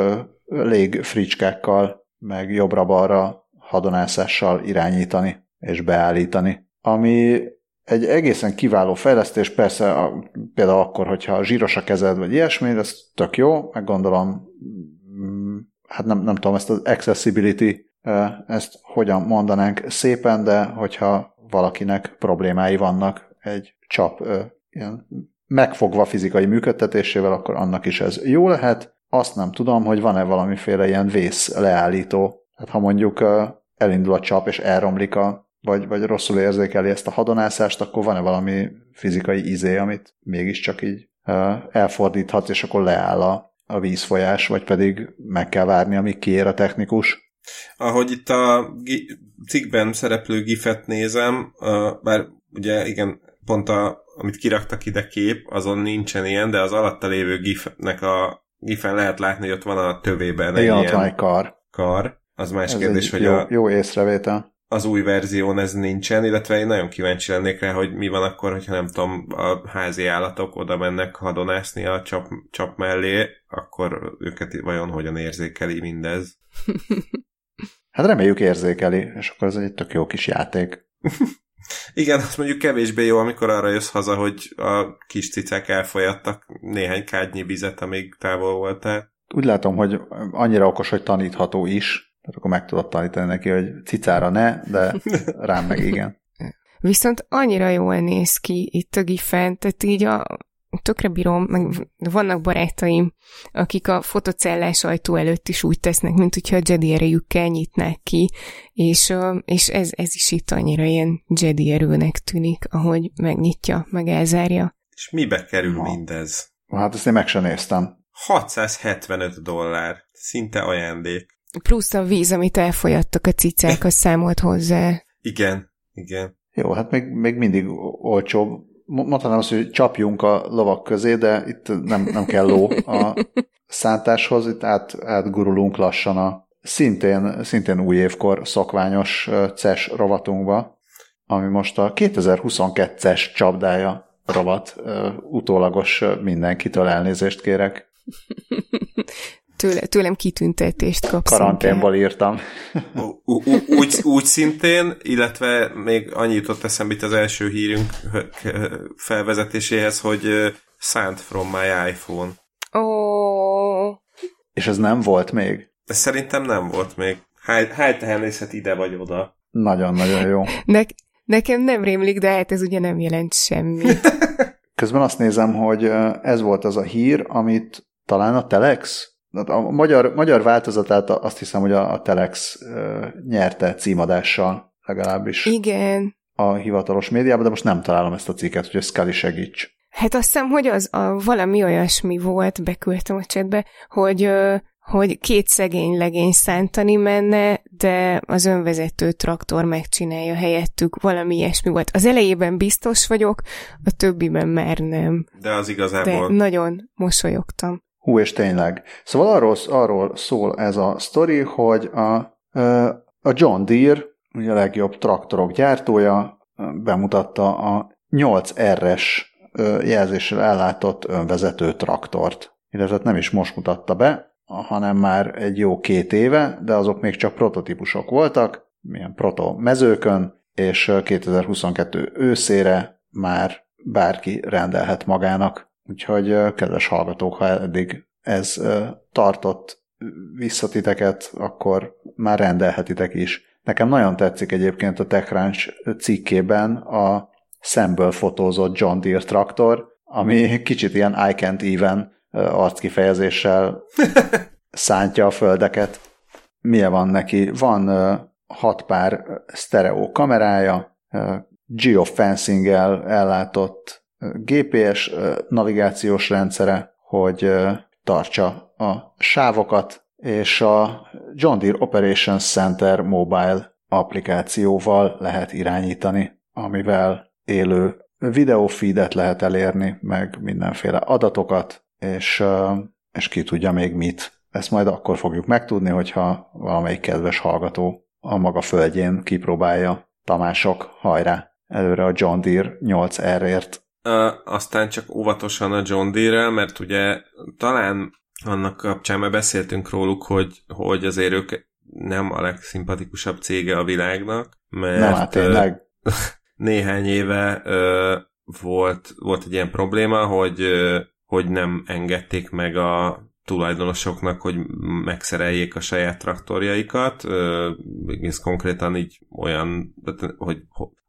légfricskákkal, meg jobbra-balra hadonászással irányítani és beállítani. Ami egy egészen kiváló fejlesztés, persze a, például akkor, hogyha zsíros a kezed, vagy ilyesmi, ez tök jó, meg gondolom, mm, hát nem, nem tudom, ezt az accessibility, ezt hogyan mondanánk szépen, de hogyha valakinek problémái vannak egy csap ilyen megfogva fizikai működtetésével, akkor annak is ez jó lehet. Azt nem tudom, hogy van-e valamiféle ilyen vész leállító. Hát ha mondjuk elindul a csap és elromlik a vagy, vagy rosszul érzékeli ezt a hadonászást, akkor van-e valami fizikai izé, amit mégiscsak így elfordíthat, és akkor leáll a, a vízfolyás, vagy pedig meg kell várni, amíg kiér a technikus. Ahogy itt a cikkben szereplő gifet nézem, bár ugye igen, pont a amit kiraktak ide kép, azon nincsen ilyen, de az alatta lévő gifnek a gifen lehet látni, hogy ott van a tövében egy Igen, ilyen van egy kar. kar. Az más Ez kérdés, hogy jó, a, jó észrevétel. az új verzión ez nincsen, illetve én nagyon kíváncsi lennék rá, hogy mi van akkor, hogyha nem tudom, a házi állatok oda mennek hadonászni a csap, csap mellé, akkor őket vajon hogyan érzékeli mindez? Hát reméljük érzékeli, és akkor ez egy tök jó kis játék. Igen, azt mondjuk kevésbé jó, amikor arra jössz haza, hogy a kis cicák elfolyattak néhány kádnyi vizet, amíg távol voltál. Úgy látom, hogy annyira okos, hogy tanítható is, tehát akkor meg tudod tanítani neki, hogy cicára ne, de rám meg igen. Viszont annyira jól néz ki itt a gifen, tehát így a, tökre bírom, meg vannak barátaim, akik a fotocellás ajtó előtt is úgy tesznek, mint hogyha a Jedi erejükkel nyitnák ki, és, és ez, ez is itt annyira ilyen Jedi erőnek tűnik, ahogy megnyitja, meg elzárja. És mibe kerül ha. mindez? Hát ezt én meg sem néztem. 675 dollár. Szinte ajándék. Plusz a víz, amit elfolyattak a cicák, az számolt hozzá. Igen, igen. Jó, hát még, még mindig olcsóbb mondhatnám azt, hogy csapjunk a lovak közé, de itt nem, nem kell ló a szántáshoz, itt át, átgurulunk lassan a szintén, szintén új évkor szokványos CES rovatunkba, ami most a 2022-es csapdája rovat. Utólagos mindenkitől elnézést kérek. Tőle, tőlem kitüntetést kapsz. Karanténból írtam. úgy, úgy szintén, illetve még annyit jutott eszembe itt az első hírünk felvezetéséhez, hogy Signed from my iPhone. Ó. Oh. És ez nem volt még? De szerintem nem volt még. Hány tehenészet ide vagy oda. Nagyon-nagyon jó. Ne, nekem nem rémlik, de hát ez ugye nem jelent semmit. Közben azt nézem, hogy ez volt az a hír, amit talán a Telex a magyar, magyar változatát azt hiszem, hogy a, a Telex nyerte címadással legalábbis. Igen. A hivatalos médiában, de most nem találom ezt a cikket, hogy Scully segíts. Hát azt hiszem, hogy az a, valami olyasmi volt, beküldtem a csetbe, hogy, hogy két szegény legény szántani menne, de az önvezető traktor megcsinálja helyettük, valami ilyesmi volt. Az elejében biztos vagyok, a többiben már nem. De az igazából... De nagyon mosolyogtam. Hú, és tényleg. Szóval arról, arról szól ez a sztori, hogy a, a John Deere, ugye a legjobb traktorok gyártója, bemutatta a 8R-es jelzéssel ellátott önvezető traktort. Illetve nem is most mutatta be, hanem már egy jó két éve, de azok még csak prototípusok voltak, milyen proto mezőkön, és 2022 őszére már bárki rendelhet magának. Úgyhogy kedves hallgatók, ha eddig ez tartott visszatiteket, akkor már rendelhetitek is. Nekem nagyon tetszik egyébként a TechCrunch cikkében a szemből fotózott John Deere traktor, ami kicsit ilyen I can't even arckifejezéssel szántja a földeket. Milyen van neki? Van hat pár sztereó kamerája, geofencing-el ellátott GPS navigációs rendszere, hogy tartsa a sávokat, és a John Deere Operations Center mobile applikációval lehet irányítani, amivel élő videófeedet lehet elérni, meg mindenféle adatokat, és, és ki tudja még mit. Ezt majd akkor fogjuk megtudni, hogyha valamelyik kedves hallgató a maga földjén kipróbálja. Tamások, hajrá! Előre a John Deere 8R-ért. Aztán csak óvatosan a John Deere-rel, mert ugye talán annak kapcsán már beszéltünk róluk, hogy, hogy azért ők nem a legszimpatikusabb cége a világnak, mert nem, hát tényleg. néhány éve volt, volt egy ilyen probléma, hogy hogy nem engedték meg a tulajdonosoknak, hogy megszereljék a saját traktorjaikat. Ez konkrétan így olyan, hogy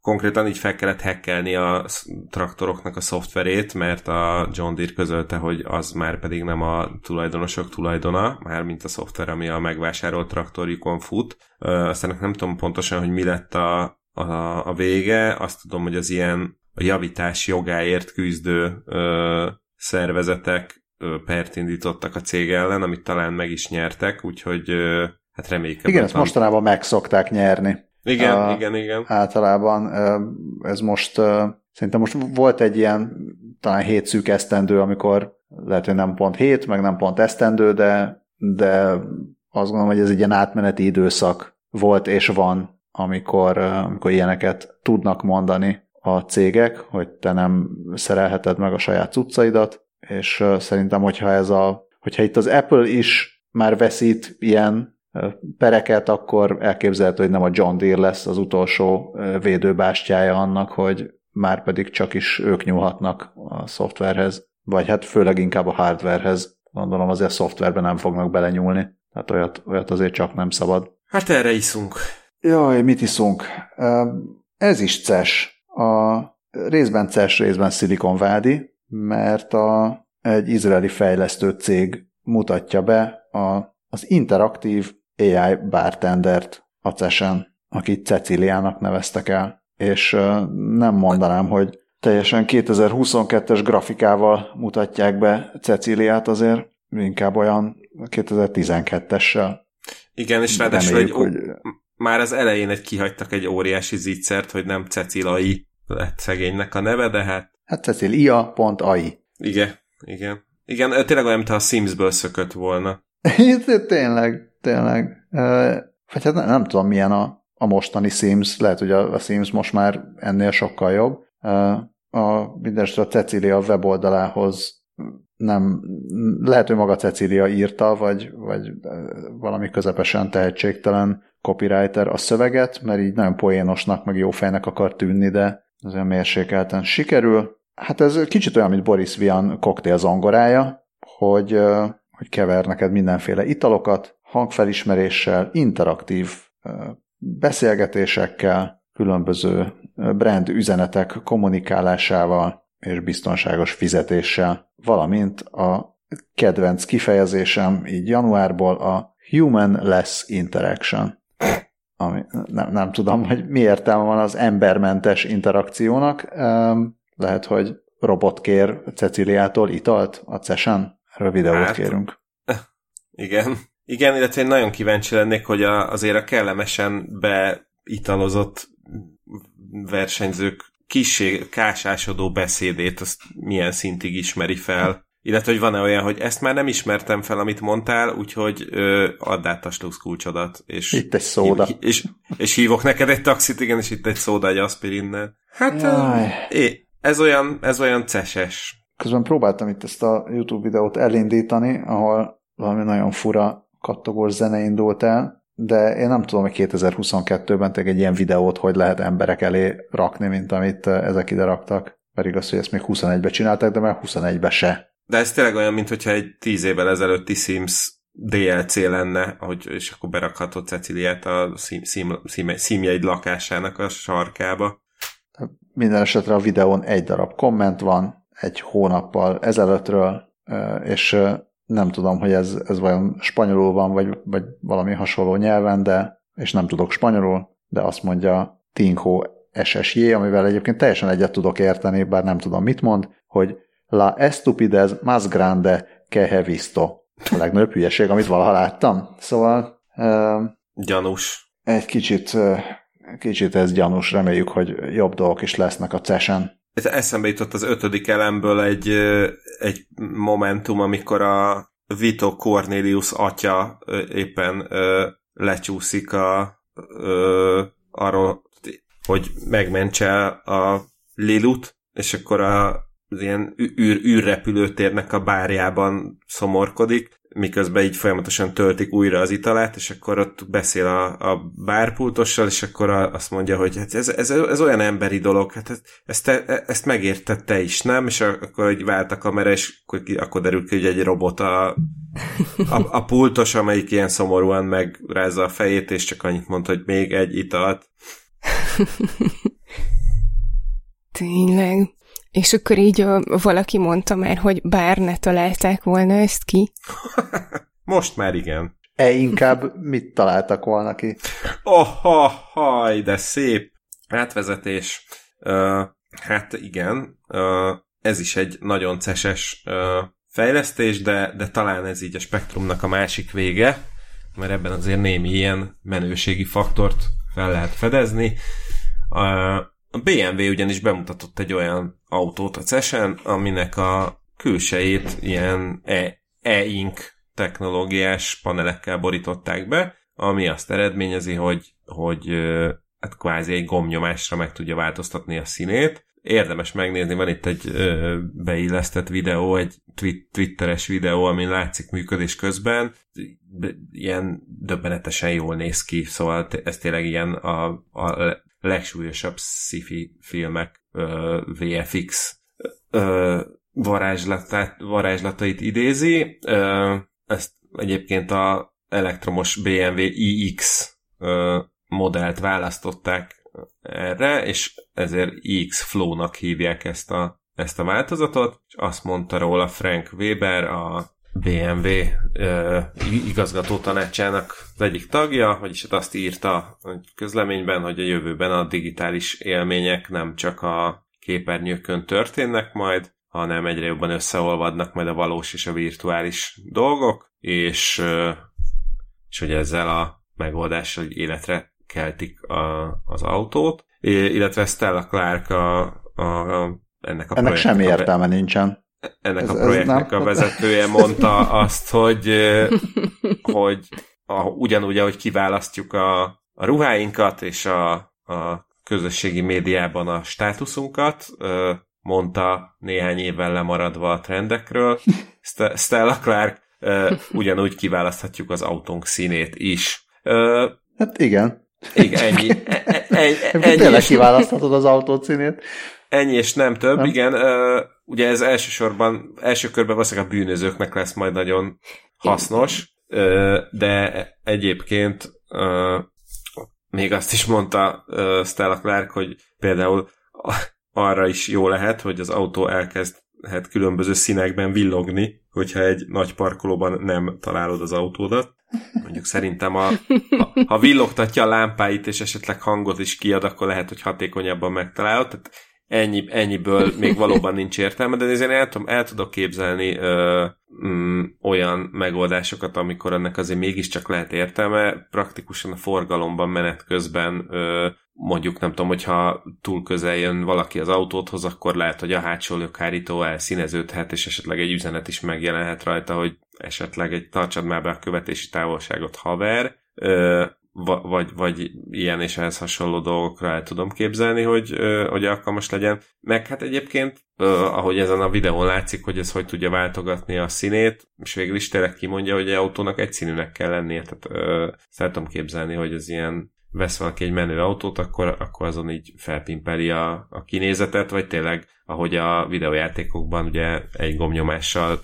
konkrétan így fel kellett hackelni a traktoroknak a szoftverét, mert a John Deere közölte, hogy az már pedig nem a tulajdonosok tulajdona, már mint a szoftver, ami a megvásárolt traktorjukon fut. Aztán nem tudom pontosan, hogy mi lett a, a, a vége, azt tudom, hogy az ilyen a javítás jogáért küzdő ö, szervezetek pert indítottak a cég ellen, amit talán meg is nyertek, úgyhogy hát reméljük. Igen, ezt mostanában meg szokták nyerni. Igen, uh, igen, igen. Általában ez most, szerintem most volt egy ilyen talán hét szűk esztendő, amikor lehet, hogy nem pont hét, meg nem pont esztendő, de, de azt gondolom, hogy ez egy ilyen átmeneti időszak volt és van, amikor, amikor ilyeneket tudnak mondani a cégek, hogy te nem szerelheted meg a saját cuccaidat, és szerintem, hogyha ez a, hogyha itt az Apple is már veszít ilyen pereket, akkor elképzelhető, hogy nem a John Deere lesz az utolsó védőbástyája annak, hogy már pedig csak is ők nyúlhatnak a szoftverhez, vagy hát főleg inkább a hardwarehez. Gondolom azért a szoftverben nem fognak belenyúlni, tehát olyat, olyat azért csak nem szabad. Hát erre iszunk. Jaj, mit iszunk? Ez is CES. A részben CES, részben Silicon Valley, mert a, egy izraeli fejlesztő cég mutatja be a, az interaktív AI bartendert a CES-en, akit Ceciliának neveztek el. És nem mondanám, hogy teljesen 2022-es grafikával mutatják be Ceciliát azért, inkább olyan 2012-essel. Igen, és ráadásul egy, hogy... már az elején egy kihagytak egy óriási zicsert, hogy nem Cecilai lett szegénynek a neve, de hát... Hát Cecilia.ai. Igen, igen. Igen, tényleg olyan, mintha a Simsből szökött volna. tényleg, tényleg. Vagy hát nem, nem tudom, milyen a, a mostani Sims, lehet, hogy a, a Sims most már ennél sokkal jobb. A, mindenesetre a Cecilia weboldalához nem, lehet, hogy maga Cecilia írta, vagy, vagy valami közepesen tehetségtelen copywriter a szöveget, mert így nagyon poénosnak, meg jó fejnek akar tűnni, de azért mérsékelten sikerül. Hát ez kicsit olyan, mint Boris Vian koktél zongorája, hogy, hogy kever neked mindenféle italokat, hangfelismeréssel, interaktív beszélgetésekkel, különböző brand üzenetek kommunikálásával és biztonságos fizetéssel, valamint a kedvenc kifejezésem így januárból a human less interaction. Ami, nem, nem tudom, hogy mi értelme van az embermentes interakciónak. Lehet, hogy robot kér Ceciliától italt a CESen? Erről videót hát, kérünk. Igen. Igen, illetve én nagyon kíváncsi lennék, hogy a, azért a kellemesen beitalozott versenyzők kissé kásásodó beszédét, azt milyen szintig ismeri fel. Illetve, hogy van-e olyan, hogy ezt már nem ismertem fel, amit mondtál, úgyhogy ö, add át a kulcsodat. És itt egy szóda. Hív, és, és hívok neked egy taxit, igen, és itt egy szóda egy aspirinnel. Hát é, ez olyan, ez olyan ceses. Közben próbáltam itt ezt a YouTube videót elindítani, ahol valami nagyon fura kattogós zene indult el, de én nem tudom, hogy 2022-ben egy ilyen videót hogy lehet emberek elé rakni, mint amit ezek ide raktak. Pedig az, hogy ezt még 21-be csinálták, de már 21-be se. De ez tényleg olyan, mintha egy tíz évvel ezelőtti Sims DLC lenne, ahogy, és akkor berakhatod Ceciliát a szím, szím, szím, szímjeid lakásának a sarkába. Minden esetre a videón egy darab komment van, egy hónappal ezelőttről, és nem tudom, hogy ez, ez vajon spanyolul van, vagy, vagy valami hasonló nyelven, de, és nem tudok spanyolul, de azt mondja Tinho SSJ, amivel egyébként teljesen egyet tudok érteni, bár nem tudom mit mond, hogy La estupidez más grande que he visto. A legnagyobb hülyeség, amit valaha láttam. Szóval... Uh, gyanús. Egy kicsit, uh, kicsit ez gyanús, reméljük, hogy jobb dolgok is lesznek a cesen. Eszembe jutott az ötödik elemből egy, egy momentum, amikor a Vito Cornelius atya éppen ö, lecsúszik a, ö, arról, hogy megmentse a Lilut, és akkor a az ilyen űr, űrrepülőtérnek a bárjában szomorkodik, miközben így folyamatosan töltik újra az italát, és akkor ott beszél a, a bárpultossal, és akkor a, azt mondja, hogy hát ez, ez, ez olyan emberi dolog, hát ezt, te, ezt megérted te is, nem? És akkor egy vált a kamera, és akkor, akkor derül ki, hogy egy robot a, a, a pultos, amelyik ilyen szomorúan megrázza a fejét, és csak annyit mond, hogy még egy italt. Tényleg. És akkor így ö, valaki mondta már, hogy bár ne találták volna ezt ki. Most már igen. E inkább mit találtak volna ki? Oh, ha, haj, de szép átvezetés. Uh, hát igen, uh, ez is egy nagyon ceses uh, fejlesztés, de, de talán ez így a spektrumnak a másik vége, mert ebben azért némi ilyen menőségi faktort fel lehet fedezni. Uh, a BMW ugyanis bemutatott egy olyan autót a CES-en, aminek a külsejét ilyen e- e-ink technológiás panelekkel borították be, ami azt eredményezi, hogy, hogy hát kvázi egy gomnyomásra meg tudja változtatni a színét. Érdemes megnézni, van itt egy ö, beillesztett videó, egy twi- twitteres videó, amin látszik működés közben. Ilyen döbbenetesen jól néz ki, szóval ez tényleg ilyen a, a legsúlyosabb sci-fi filmek uh, VFX uh, varázslatát, varázslatait idézi. Uh, ezt egyébként a elektromos BMW iX uh, modellt választották erre, és ezért iX Flow-nak hívják ezt a, ezt a változatot, és azt mondta róla Frank Weber, a BMW uh, igazgató tanácsának az egyik tagja, vagyis hát azt írta a közleményben, hogy a jövőben a digitális élmények nem csak a képernyőkön történnek majd, hanem egyre jobban összeolvadnak majd a valós és a virtuális dolgok, és, és hogy ezzel a megoldással életre keltik a, az autót, illetve Stella Clark a, a, a ennek a Ennek semmi értelme nincsen ennek ez, a projektnek a vezetője mondta azt, hogy, hogy a, ugyanúgy, ahogy kiválasztjuk a, a ruháinkat és a, a közösségi médiában a státuszunkat, mondta néhány évvel lemaradva a trendekről. Stella Clark ugyanúgy kiválaszthatjuk az autónk színét is. Hát igen. Igen, ennyi. E, e, ennyi, ennyi Tényleg kiválaszthatod az autó színét. Ennyi és nem több, nem? igen. Uh, ugye ez elsősorban, első körben valószínűleg a bűnözőknek lesz majd nagyon hasznos, uh, de egyébként uh, még azt is mondta uh, Stella Clark, hogy például arra is jó lehet, hogy az autó elkezdhet különböző színekben villogni, hogyha egy nagy parkolóban nem találod az autódat. Mondjuk szerintem, a, a, ha villogtatja a lámpáit, és esetleg hangot is kiad, akkor lehet, hogy hatékonyabban megtalálod. Tehát ennyi, ennyiből még valóban nincs értelme, de azért el, el tudok képzelni ö, mm, olyan megoldásokat, amikor ennek azért mégiscsak lehet értelme, praktikusan a forgalomban menet közben ö, mondjuk nem tudom, hogyha túl közel jön valaki az autóthoz, akkor lehet, hogy a hátsó lökhárító elszíneződhet, és esetleg egy üzenet is megjelenhet rajta, hogy esetleg egy tartsad már be a követési távolságot haver, ö, vagy, vagy ilyen és ehhez hasonló dolgokra el tudom képzelni, hogy, hogy alkalmas legyen. Meg hát egyébként, ahogy ezen a videón látszik, hogy ez hogy tudja váltogatni a színét, és végül is tényleg kimondja, hogy egy autónak egy színűnek kell lennie, tehát szeretem képzelni, hogy ez ilyen vesz valaki egy menő autót, akkor, akkor azon így felpimpeli a, a kinézetet, vagy tényleg, ahogy a videójátékokban ugye egy gomnyomással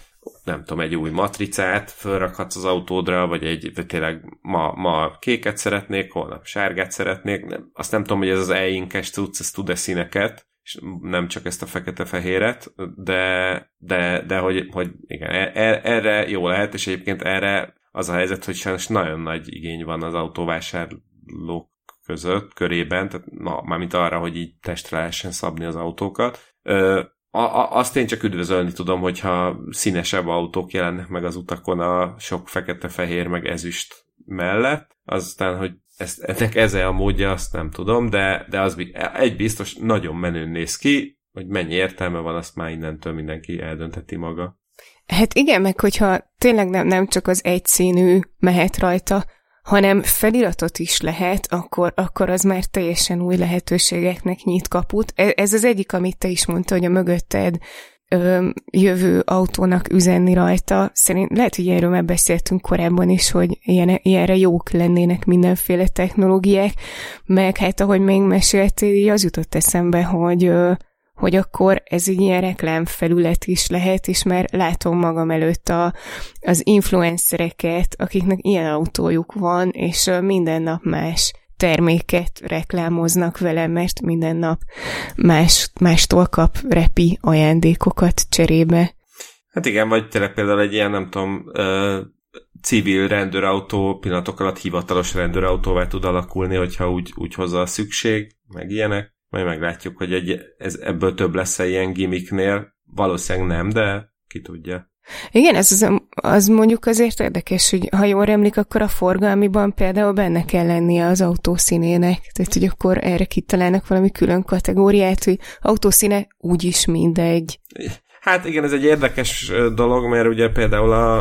nem tudom, egy új matricát fölrakhatsz az autódra, vagy egy, vagy tényleg ma, ma kéket szeretnék, holnap sárgát szeretnék. Nem, azt nem tudom, hogy ez az e-inkes cucc, ez tud-e színeket, és nem csak ezt a fekete-fehéret, de, de, de hogy, hogy igen, e, e, erre jó lehet, és egyébként erre az a helyzet, hogy sajnos nagyon nagy igény van az autóvásárlók között, körében, tehát na, mármint arra, hogy így testre lehessen szabni az autókat. Ö, a, a, azt én csak üdvözölni tudom, hogyha színesebb autók jelennek meg az utakon a sok fekete-fehér meg ezüst mellett, aztán, hogy ezt, ennek ez a módja, azt nem tudom, de, de az egy biztos nagyon menőn néz ki, hogy mennyi értelme van, azt már innentől mindenki eldöntheti maga. Hát igen, meg hogyha tényleg nem, nem csak az egyszínű mehet rajta, hanem feliratot is lehet, akkor, akkor az már teljesen új lehetőségeknek nyit kaput. E, ez az egyik, amit te is mondta, hogy a mögötted ö, jövő autónak üzenni rajta. Szerint lehet, hogy erről már beszéltünk korábban is, hogy ilyen, ilyenre jók lennének mindenféle technológiák, meg hát ahogy még meséltél, az jutott eszembe, hogy ö, hogy akkor ez egy ilyen reklámfelület is lehet, és már látom magam előtt a, az influencereket, akiknek ilyen autójuk van, és minden nap más terméket reklámoznak vele, mert minden nap más, mástól kap repi ajándékokat cserébe. Hát igen, vagy tényleg például egy ilyen, nem tudom, uh, civil rendőrautó pillanatok alatt hivatalos rendőrautóvá tud alakulni, hogyha úgy, úgy hozza a szükség, meg ilyenek. Majd meglátjuk, hogy egy, ez, ebből több lesz-e ilyen gimmicknél. Valószínűleg nem, de ki tudja. Igen, ez az, az mondjuk azért érdekes, hogy ha jól emlik, akkor a forgalmiban például benne kell lennie az autószínének. Tehát, hogy akkor erre kitalálnak valami külön kategóriát, hogy autószíne úgyis mindegy. Hát igen, ez egy érdekes dolog, mert ugye például a,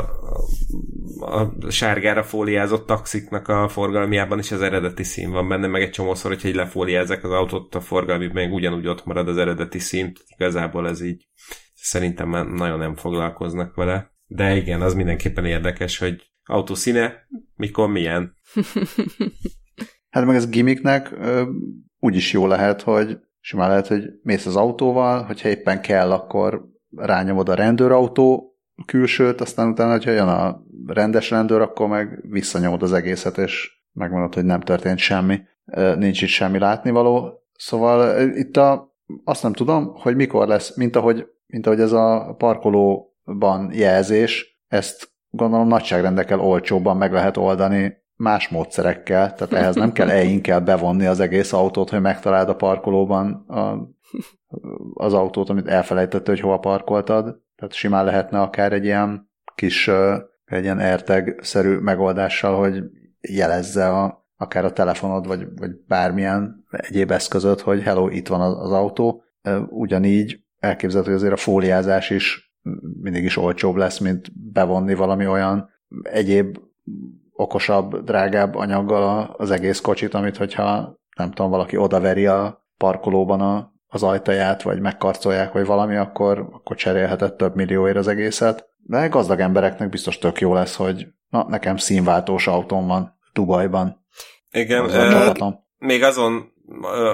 a sárgára fóliázott taxiknak a forgalmiában is az eredeti szín van benne, meg egy csomószor, hogyha így lefóliázzák az autót, a forgalmi még ugyanúgy ott marad az eredeti szín, igazából ez így szerintem nagyon nem foglalkoznak vele. De igen, az mindenképpen érdekes, hogy autó színe, mikor milyen. hát meg ez gimmicknek úgy is jó lehet, hogy simán lehet, hogy mész az autóval, hogyha éppen kell, akkor rányomod a rendőrautó külsőt, aztán utána, hogyha jön a rendes rendőr, akkor meg visszanyomod az egészet, és megmondod, hogy nem történt semmi, nincs itt semmi látnivaló. Szóval itt a, azt nem tudom, hogy mikor lesz, mint ahogy, mint ahogy ez a parkolóban jelzés, ezt gondolom nagyságrendekkel olcsóbban meg lehet oldani más módszerekkel, tehát ehhez nem kell e kell bevonni az egész autót, hogy megtaláld a parkolóban a, az autót, amit elfelejtette, hogy hova parkoltad. Tehát simán lehetne akár egy ilyen kis, egy ilyen AirTag-szerű megoldással, hogy jelezze a, akár a telefonod, vagy, vagy bármilyen egyéb eszközöt, hogy hello, itt van az, az autó. Ugyanígy elképzelhető, hogy azért a fóliázás is mindig is olcsóbb lesz, mint bevonni valami olyan egyéb okosabb, drágább anyaggal az egész kocsit, amit hogyha nem tudom, valaki odaveri a parkolóban a, az ajtaját, vagy megkarcolják, vagy valami, akkor, akkor cserélhetett több millióért az egészet. De gazdag embereknek biztos tök jó lesz, hogy na, nekem színváltós autóm van Dubajban. Igen, még, még azon,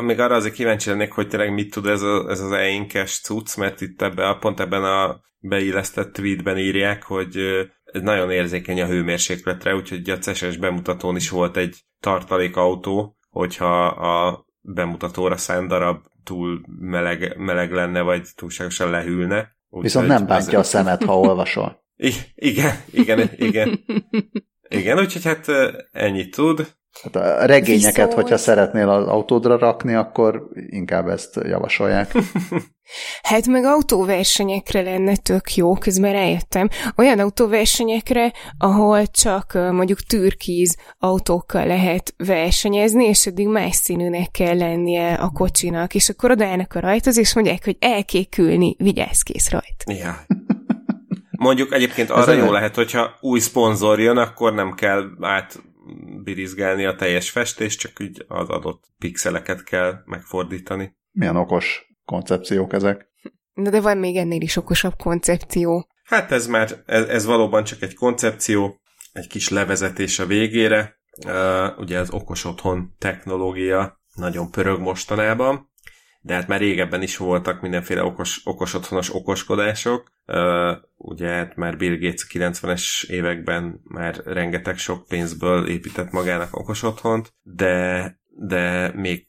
még arra azért kíváncsi lennék, hogy tényleg mit tud ez, a, ez az einkes cucc, mert itt ebbe, pont ebben a beillesztett tweetben írják, hogy ez nagyon érzékeny a hőmérsékletre, úgyhogy a CES bemutatón is volt egy tartalékautó, hogyha a bemutatóra szánt darab túl meleg, meleg lenne, vagy túlságosan lehűlne. Úgy, Viszont nem bántja az... a szemet, ha olvasol. I- igen, igen, igen. Igen, úgyhogy hát ennyit tud. Hát a regényeket, Viszont- hogyha szeretnél az autódra rakni, akkor inkább ezt javasolják. Hát meg autóversenyekre lenne tök jó, közben rájöttem. Olyan autóversenyekre, ahol csak mondjuk türkíz autókkal lehet versenyezni, és eddig más színűnek kell lennie a kocsinak, és akkor odaállnak a rajthoz, és mondják, hogy elkékülni, vigyázz kész rajt. Ja. Mondjuk egyébként Ez arra egy- jó lehet, hogyha új szponzor jön, akkor nem kell átbirizgálni a teljes festést, csak úgy az adott pixeleket kell megfordítani. Milyen okos koncepciók ezek. Na de van még ennél is okosabb koncepció. Hát ez már, ez, ez valóban csak egy koncepció, egy kis levezetés a végére. Uh, ugye az okos otthon technológia nagyon pörög mostanában, de hát már régebben is voltak mindenféle okos, okos otthonos okoskodások. Uh, ugye hát már Bill Gates 90-es években már rengeteg sok pénzből épített magának okos otthont, de, de még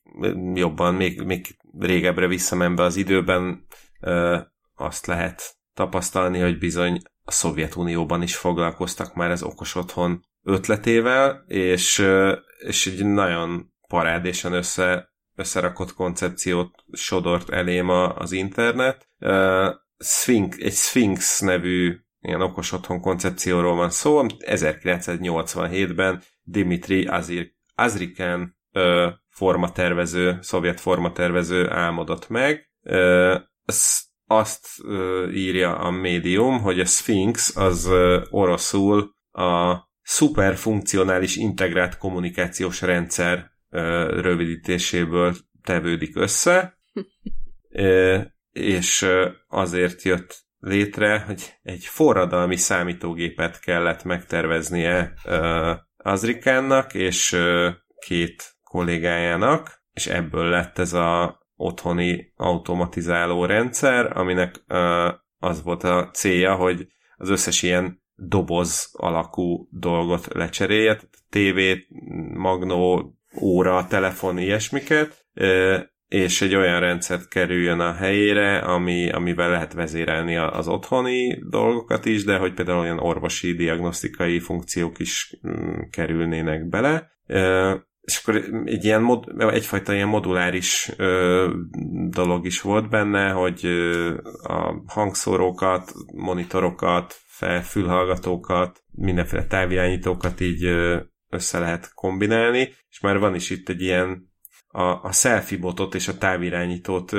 jobban, még, még régebbre visszamenve az időben uh, azt lehet tapasztalni, hogy bizony a Szovjetunióban is foglalkoztak már az okos otthon ötletével, és, és egy nagyon parádésen össze, összerakott koncepciót sodort elém a, az internet. Ö, Sphinx, egy Sphinx nevű ilyen okos otthon koncepcióról van szó, amit 1987-ben Dimitri Azir, Azriken ö, formatervező, szovjet formatervező álmodott meg. Ö, azt ö, írja a médium, hogy a Sphinx az ö, oroszul a szuperfunkcionális integrált kommunikációs rendszer rövidítéséből tevődik össze, és azért jött létre, hogy egy forradalmi számítógépet kellett megterveznie Azrikánnak és két kollégájának, és ebből lett ez a otthoni automatizáló rendszer, aminek az volt a célja, hogy az összes ilyen doboz alakú dolgot lecserélje, tévét, magnó, óra, telefon, ilyesmiket, és egy olyan rendszert kerüljön a helyére, ami, amivel lehet vezérelni az otthoni dolgokat is, de hogy például olyan orvosi, diagnosztikai funkciók is mm, kerülnének bele. És akkor egy ilyen mod, egyfajta ilyen moduláris ö, dolog is volt benne, hogy ö, a hangszórókat, monitorokat, fel, fülhallgatókat, mindenféle távirányítókat így ö, össze lehet kombinálni, és már van is itt egy ilyen a, a selfie botot és a távirányítót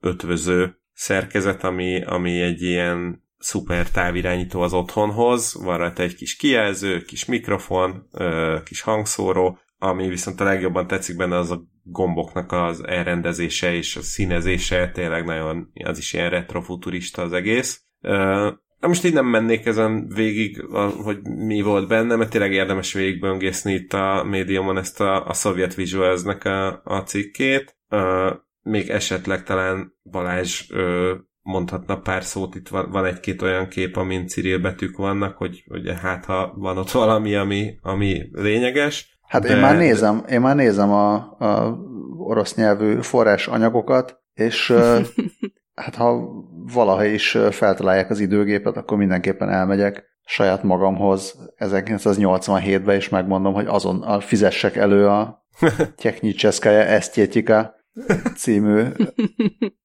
ötvöző szerkezet, ami, ami egy ilyen szuper távirányító az otthonhoz, van rajta egy kis kijelző, kis mikrofon, ö, kis hangszóró, ami viszont a legjobban tetszik benne az a gomboknak az elrendezése és a színezése, tényleg nagyon, az is ilyen retrofuturista az egész. Ö, Na most így nem mennék ezen végig, hogy mi volt benne, mert tényleg érdemes végigböngészni itt a médiumon ezt a, a Soviet Visuals-nek a, a cikkét. Ö, még esetleg talán Balázs ö, mondhatna pár szót, itt van, van egy-két olyan kép, amin Cyril betűk vannak, hogy, hogy hát ha van ott valami, ami, ami lényeges. Hát De- én már nézem, én már nézem a, a orosz nyelvű forrás anyagokat, és hát ha valaha is feltalálják az időgépet, akkor mindenképpen elmegyek saját magamhoz 1987-ben, és megmondom, hogy azon fizessek elő a Technicseszkaja Esztjetika című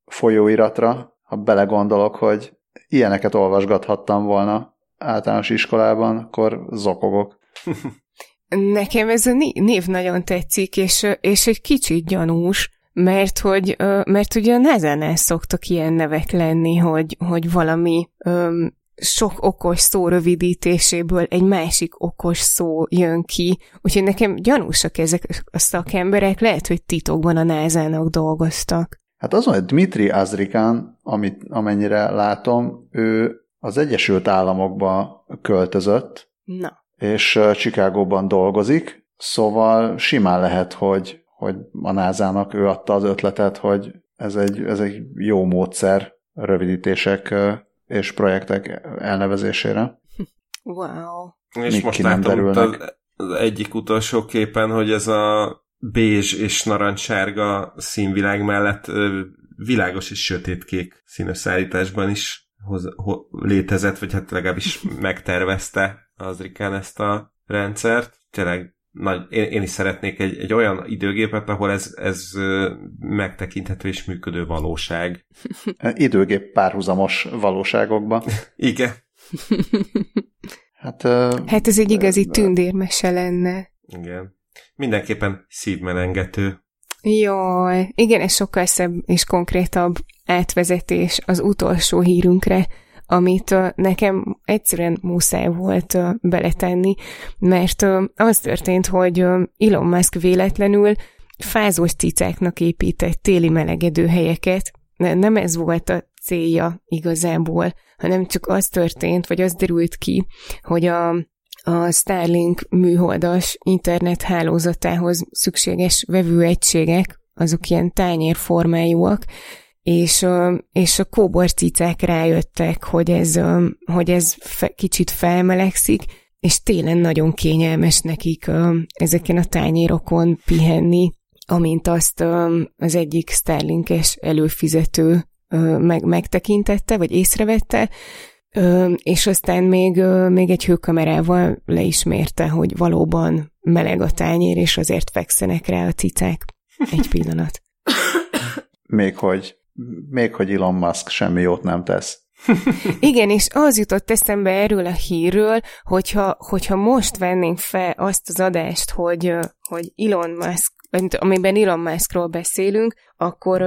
folyóiratra, ha belegondolok, hogy ilyeneket olvasgathattam volna általános iskolában, akkor zokogok. Nekem ez a né- név nagyon tetszik, és, és egy kicsit gyanús, mert hogy, mert ugye a nasa szoktak ilyen nevek lenni, hogy, hogy valami öm, sok okos szó rövidítéséből egy másik okos szó jön ki, úgyhogy nekem gyanúsak ezek a szakemberek, lehet, hogy titokban a názának dolgoztak. Hát az, hogy Dmitri Azrikán, amit, amennyire látom, ő az Egyesült Államokba költözött, Na, és ö, Chicagóban dolgozik, szóval simán lehet, hogy, hogy a názának ő adta az ötletet, hogy ez egy, ez egy jó módszer rövidítések és projektek elnevezésére. wow. És Még most láttam az, az egyik utolsó képen, hogy ez a bézs és narancssárga színvilág mellett világos és sötétkék színösszállításban is hoz, ho, létezett, vagy hát legalábbis megtervezte az Rikán ezt a rendszert. Tényleg nagy, én, én is szeretnék egy, egy olyan időgépet, ahol ez, ez megtekinthető és működő valóság. Időgép párhuzamos valóságokba. Igen. Hát, hát ez egy igazi tündérmese lenne. Igen. Mindenképpen szívmelengető. Jaj, igen, ez sokkal szebb és konkrétabb átvezetés az utolsó hírünkre, amit nekem egyszerűen muszáj volt beletenni, mert az történt, hogy Elon Musk véletlenül fázós cicáknak épített téli melegedő helyeket. Nem ez volt a célja igazából, hanem csak az történt, vagy az derült ki, hogy a, a Starlink műholdas internet hálózatához szükséges vevőegységek, azok ilyen tányérformájúak, és, és a kóborcicák rájöttek, hogy ez, hogy ez fe, kicsit felmelegszik, és télen nagyon kényelmes nekik ezeken a tányérokon pihenni, amint azt az egyik Starlinkes előfizető meg, megtekintette, vagy észrevette, és aztán még, még egy hőkamerával leismérte, hogy valóban meleg a tányér, és azért fekszenek rá a cicák. Egy pillanat. még hogy, még hogy Elon Musk semmi jót nem tesz. Igen, és az jutott eszembe erről a hírről, hogyha, hogyha most vennénk fel azt az adást, hogy, hogy Elon Musk amiben Elon Muskról beszélünk, akkor,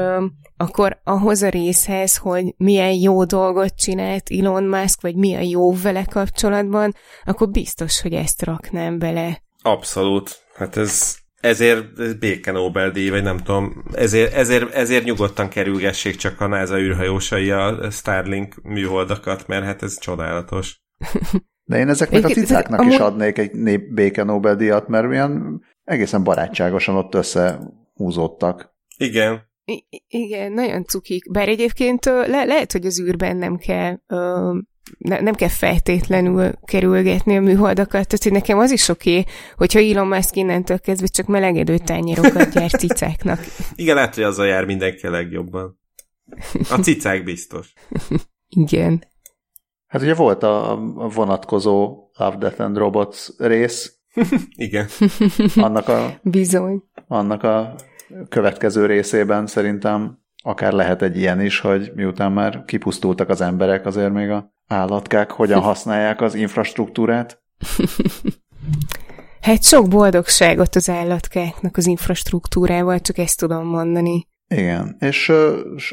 akkor ahhoz a részhez, hogy milyen jó dolgot csinált Elon Musk, vagy milyen jó vele kapcsolatban, akkor biztos, hogy ezt raknám bele. Abszolút. Hát ez, ezért ez béke Nobel-díj, vagy nem tudom, ezért, ezért, ezért nyugodtan kerülgessék csak a NASA űrhajósai a Starlink műholdakat, mert hát ez csodálatos. De én ezeknek a cicáknak is adnék egy nép béke Nobel-díjat, mert milyen egészen barátságosan ott összehúzódtak. Igen. I- igen, nagyon cukik. Bár egyébként le- lehet, hogy az űrben nem kell ö, ne, nem kell feltétlenül kerülgetni a műholdakat, tehát hogy nekem az is oké, hogyha Elon Musk innentől kezdve csak melegedő tányérokat gyárt cicáknak. Igen, lehet, hogy azzal jár mindenki a legjobban. A cicák biztos. Igen. Hát ugye volt a vonatkozó Love, Death and Robots rész, Igen. Annak a, Bizony. Annak a következő részében szerintem akár lehet egy ilyen is, hogy miután már kipusztultak az emberek, azért még a állatkák hogyan használják az infrastruktúrát. Hát sok boldogságot az állatkáknak az infrastruktúrával, csak ezt tudom mondani. Igen, és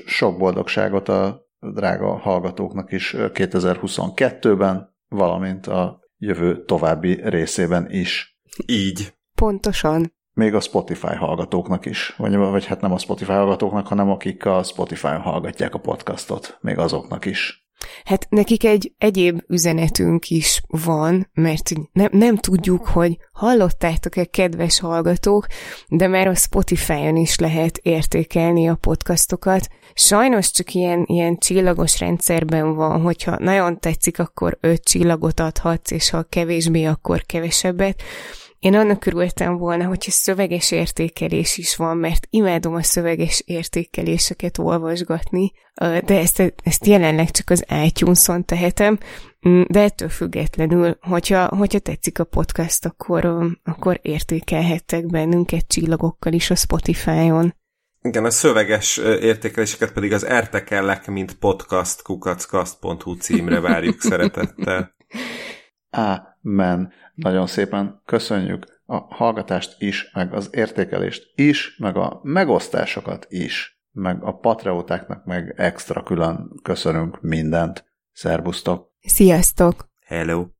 sok boldogságot a drága hallgatóknak is 2022-ben, valamint a jövő további részében is. Így. Pontosan. Még a Spotify hallgatóknak is, vagy, vagy hát nem a Spotify hallgatóknak, hanem akik a Spotify-on hallgatják a podcastot, még azoknak is. Hát nekik egy egyéb üzenetünk is van, mert nem, nem tudjuk, hogy hallottátok-e kedves hallgatók, de már a Spotify-on is lehet értékelni a podcastokat. Sajnos csak ilyen, ilyen csillagos rendszerben van, hogyha nagyon tetszik, akkor öt csillagot adhatsz, és ha kevésbé, akkor kevesebbet. Én annak örültem volna, hogyha szöveges értékelés is van, mert imádom a szöveges értékeléseket olvasgatni, de ezt, ezt jelenleg csak az iTunes-on tehetem, mm, de ettől függetlenül, hogyha, hogyha tetszik a podcast, akkor, akkor értékelhettek bennünket csillagokkal is a Spotify-on. Igen, a szöveges értékeléseket pedig az ertekellek, mint podcast kukackast.hu címre várjuk szeretettel. Amen. Nagyon szépen köszönjük a hallgatást is, meg az értékelést is, meg a megosztásokat is, meg a patriótáknak meg extra külön köszönünk mindent. Szerbusztok! Sziasztok! Hello!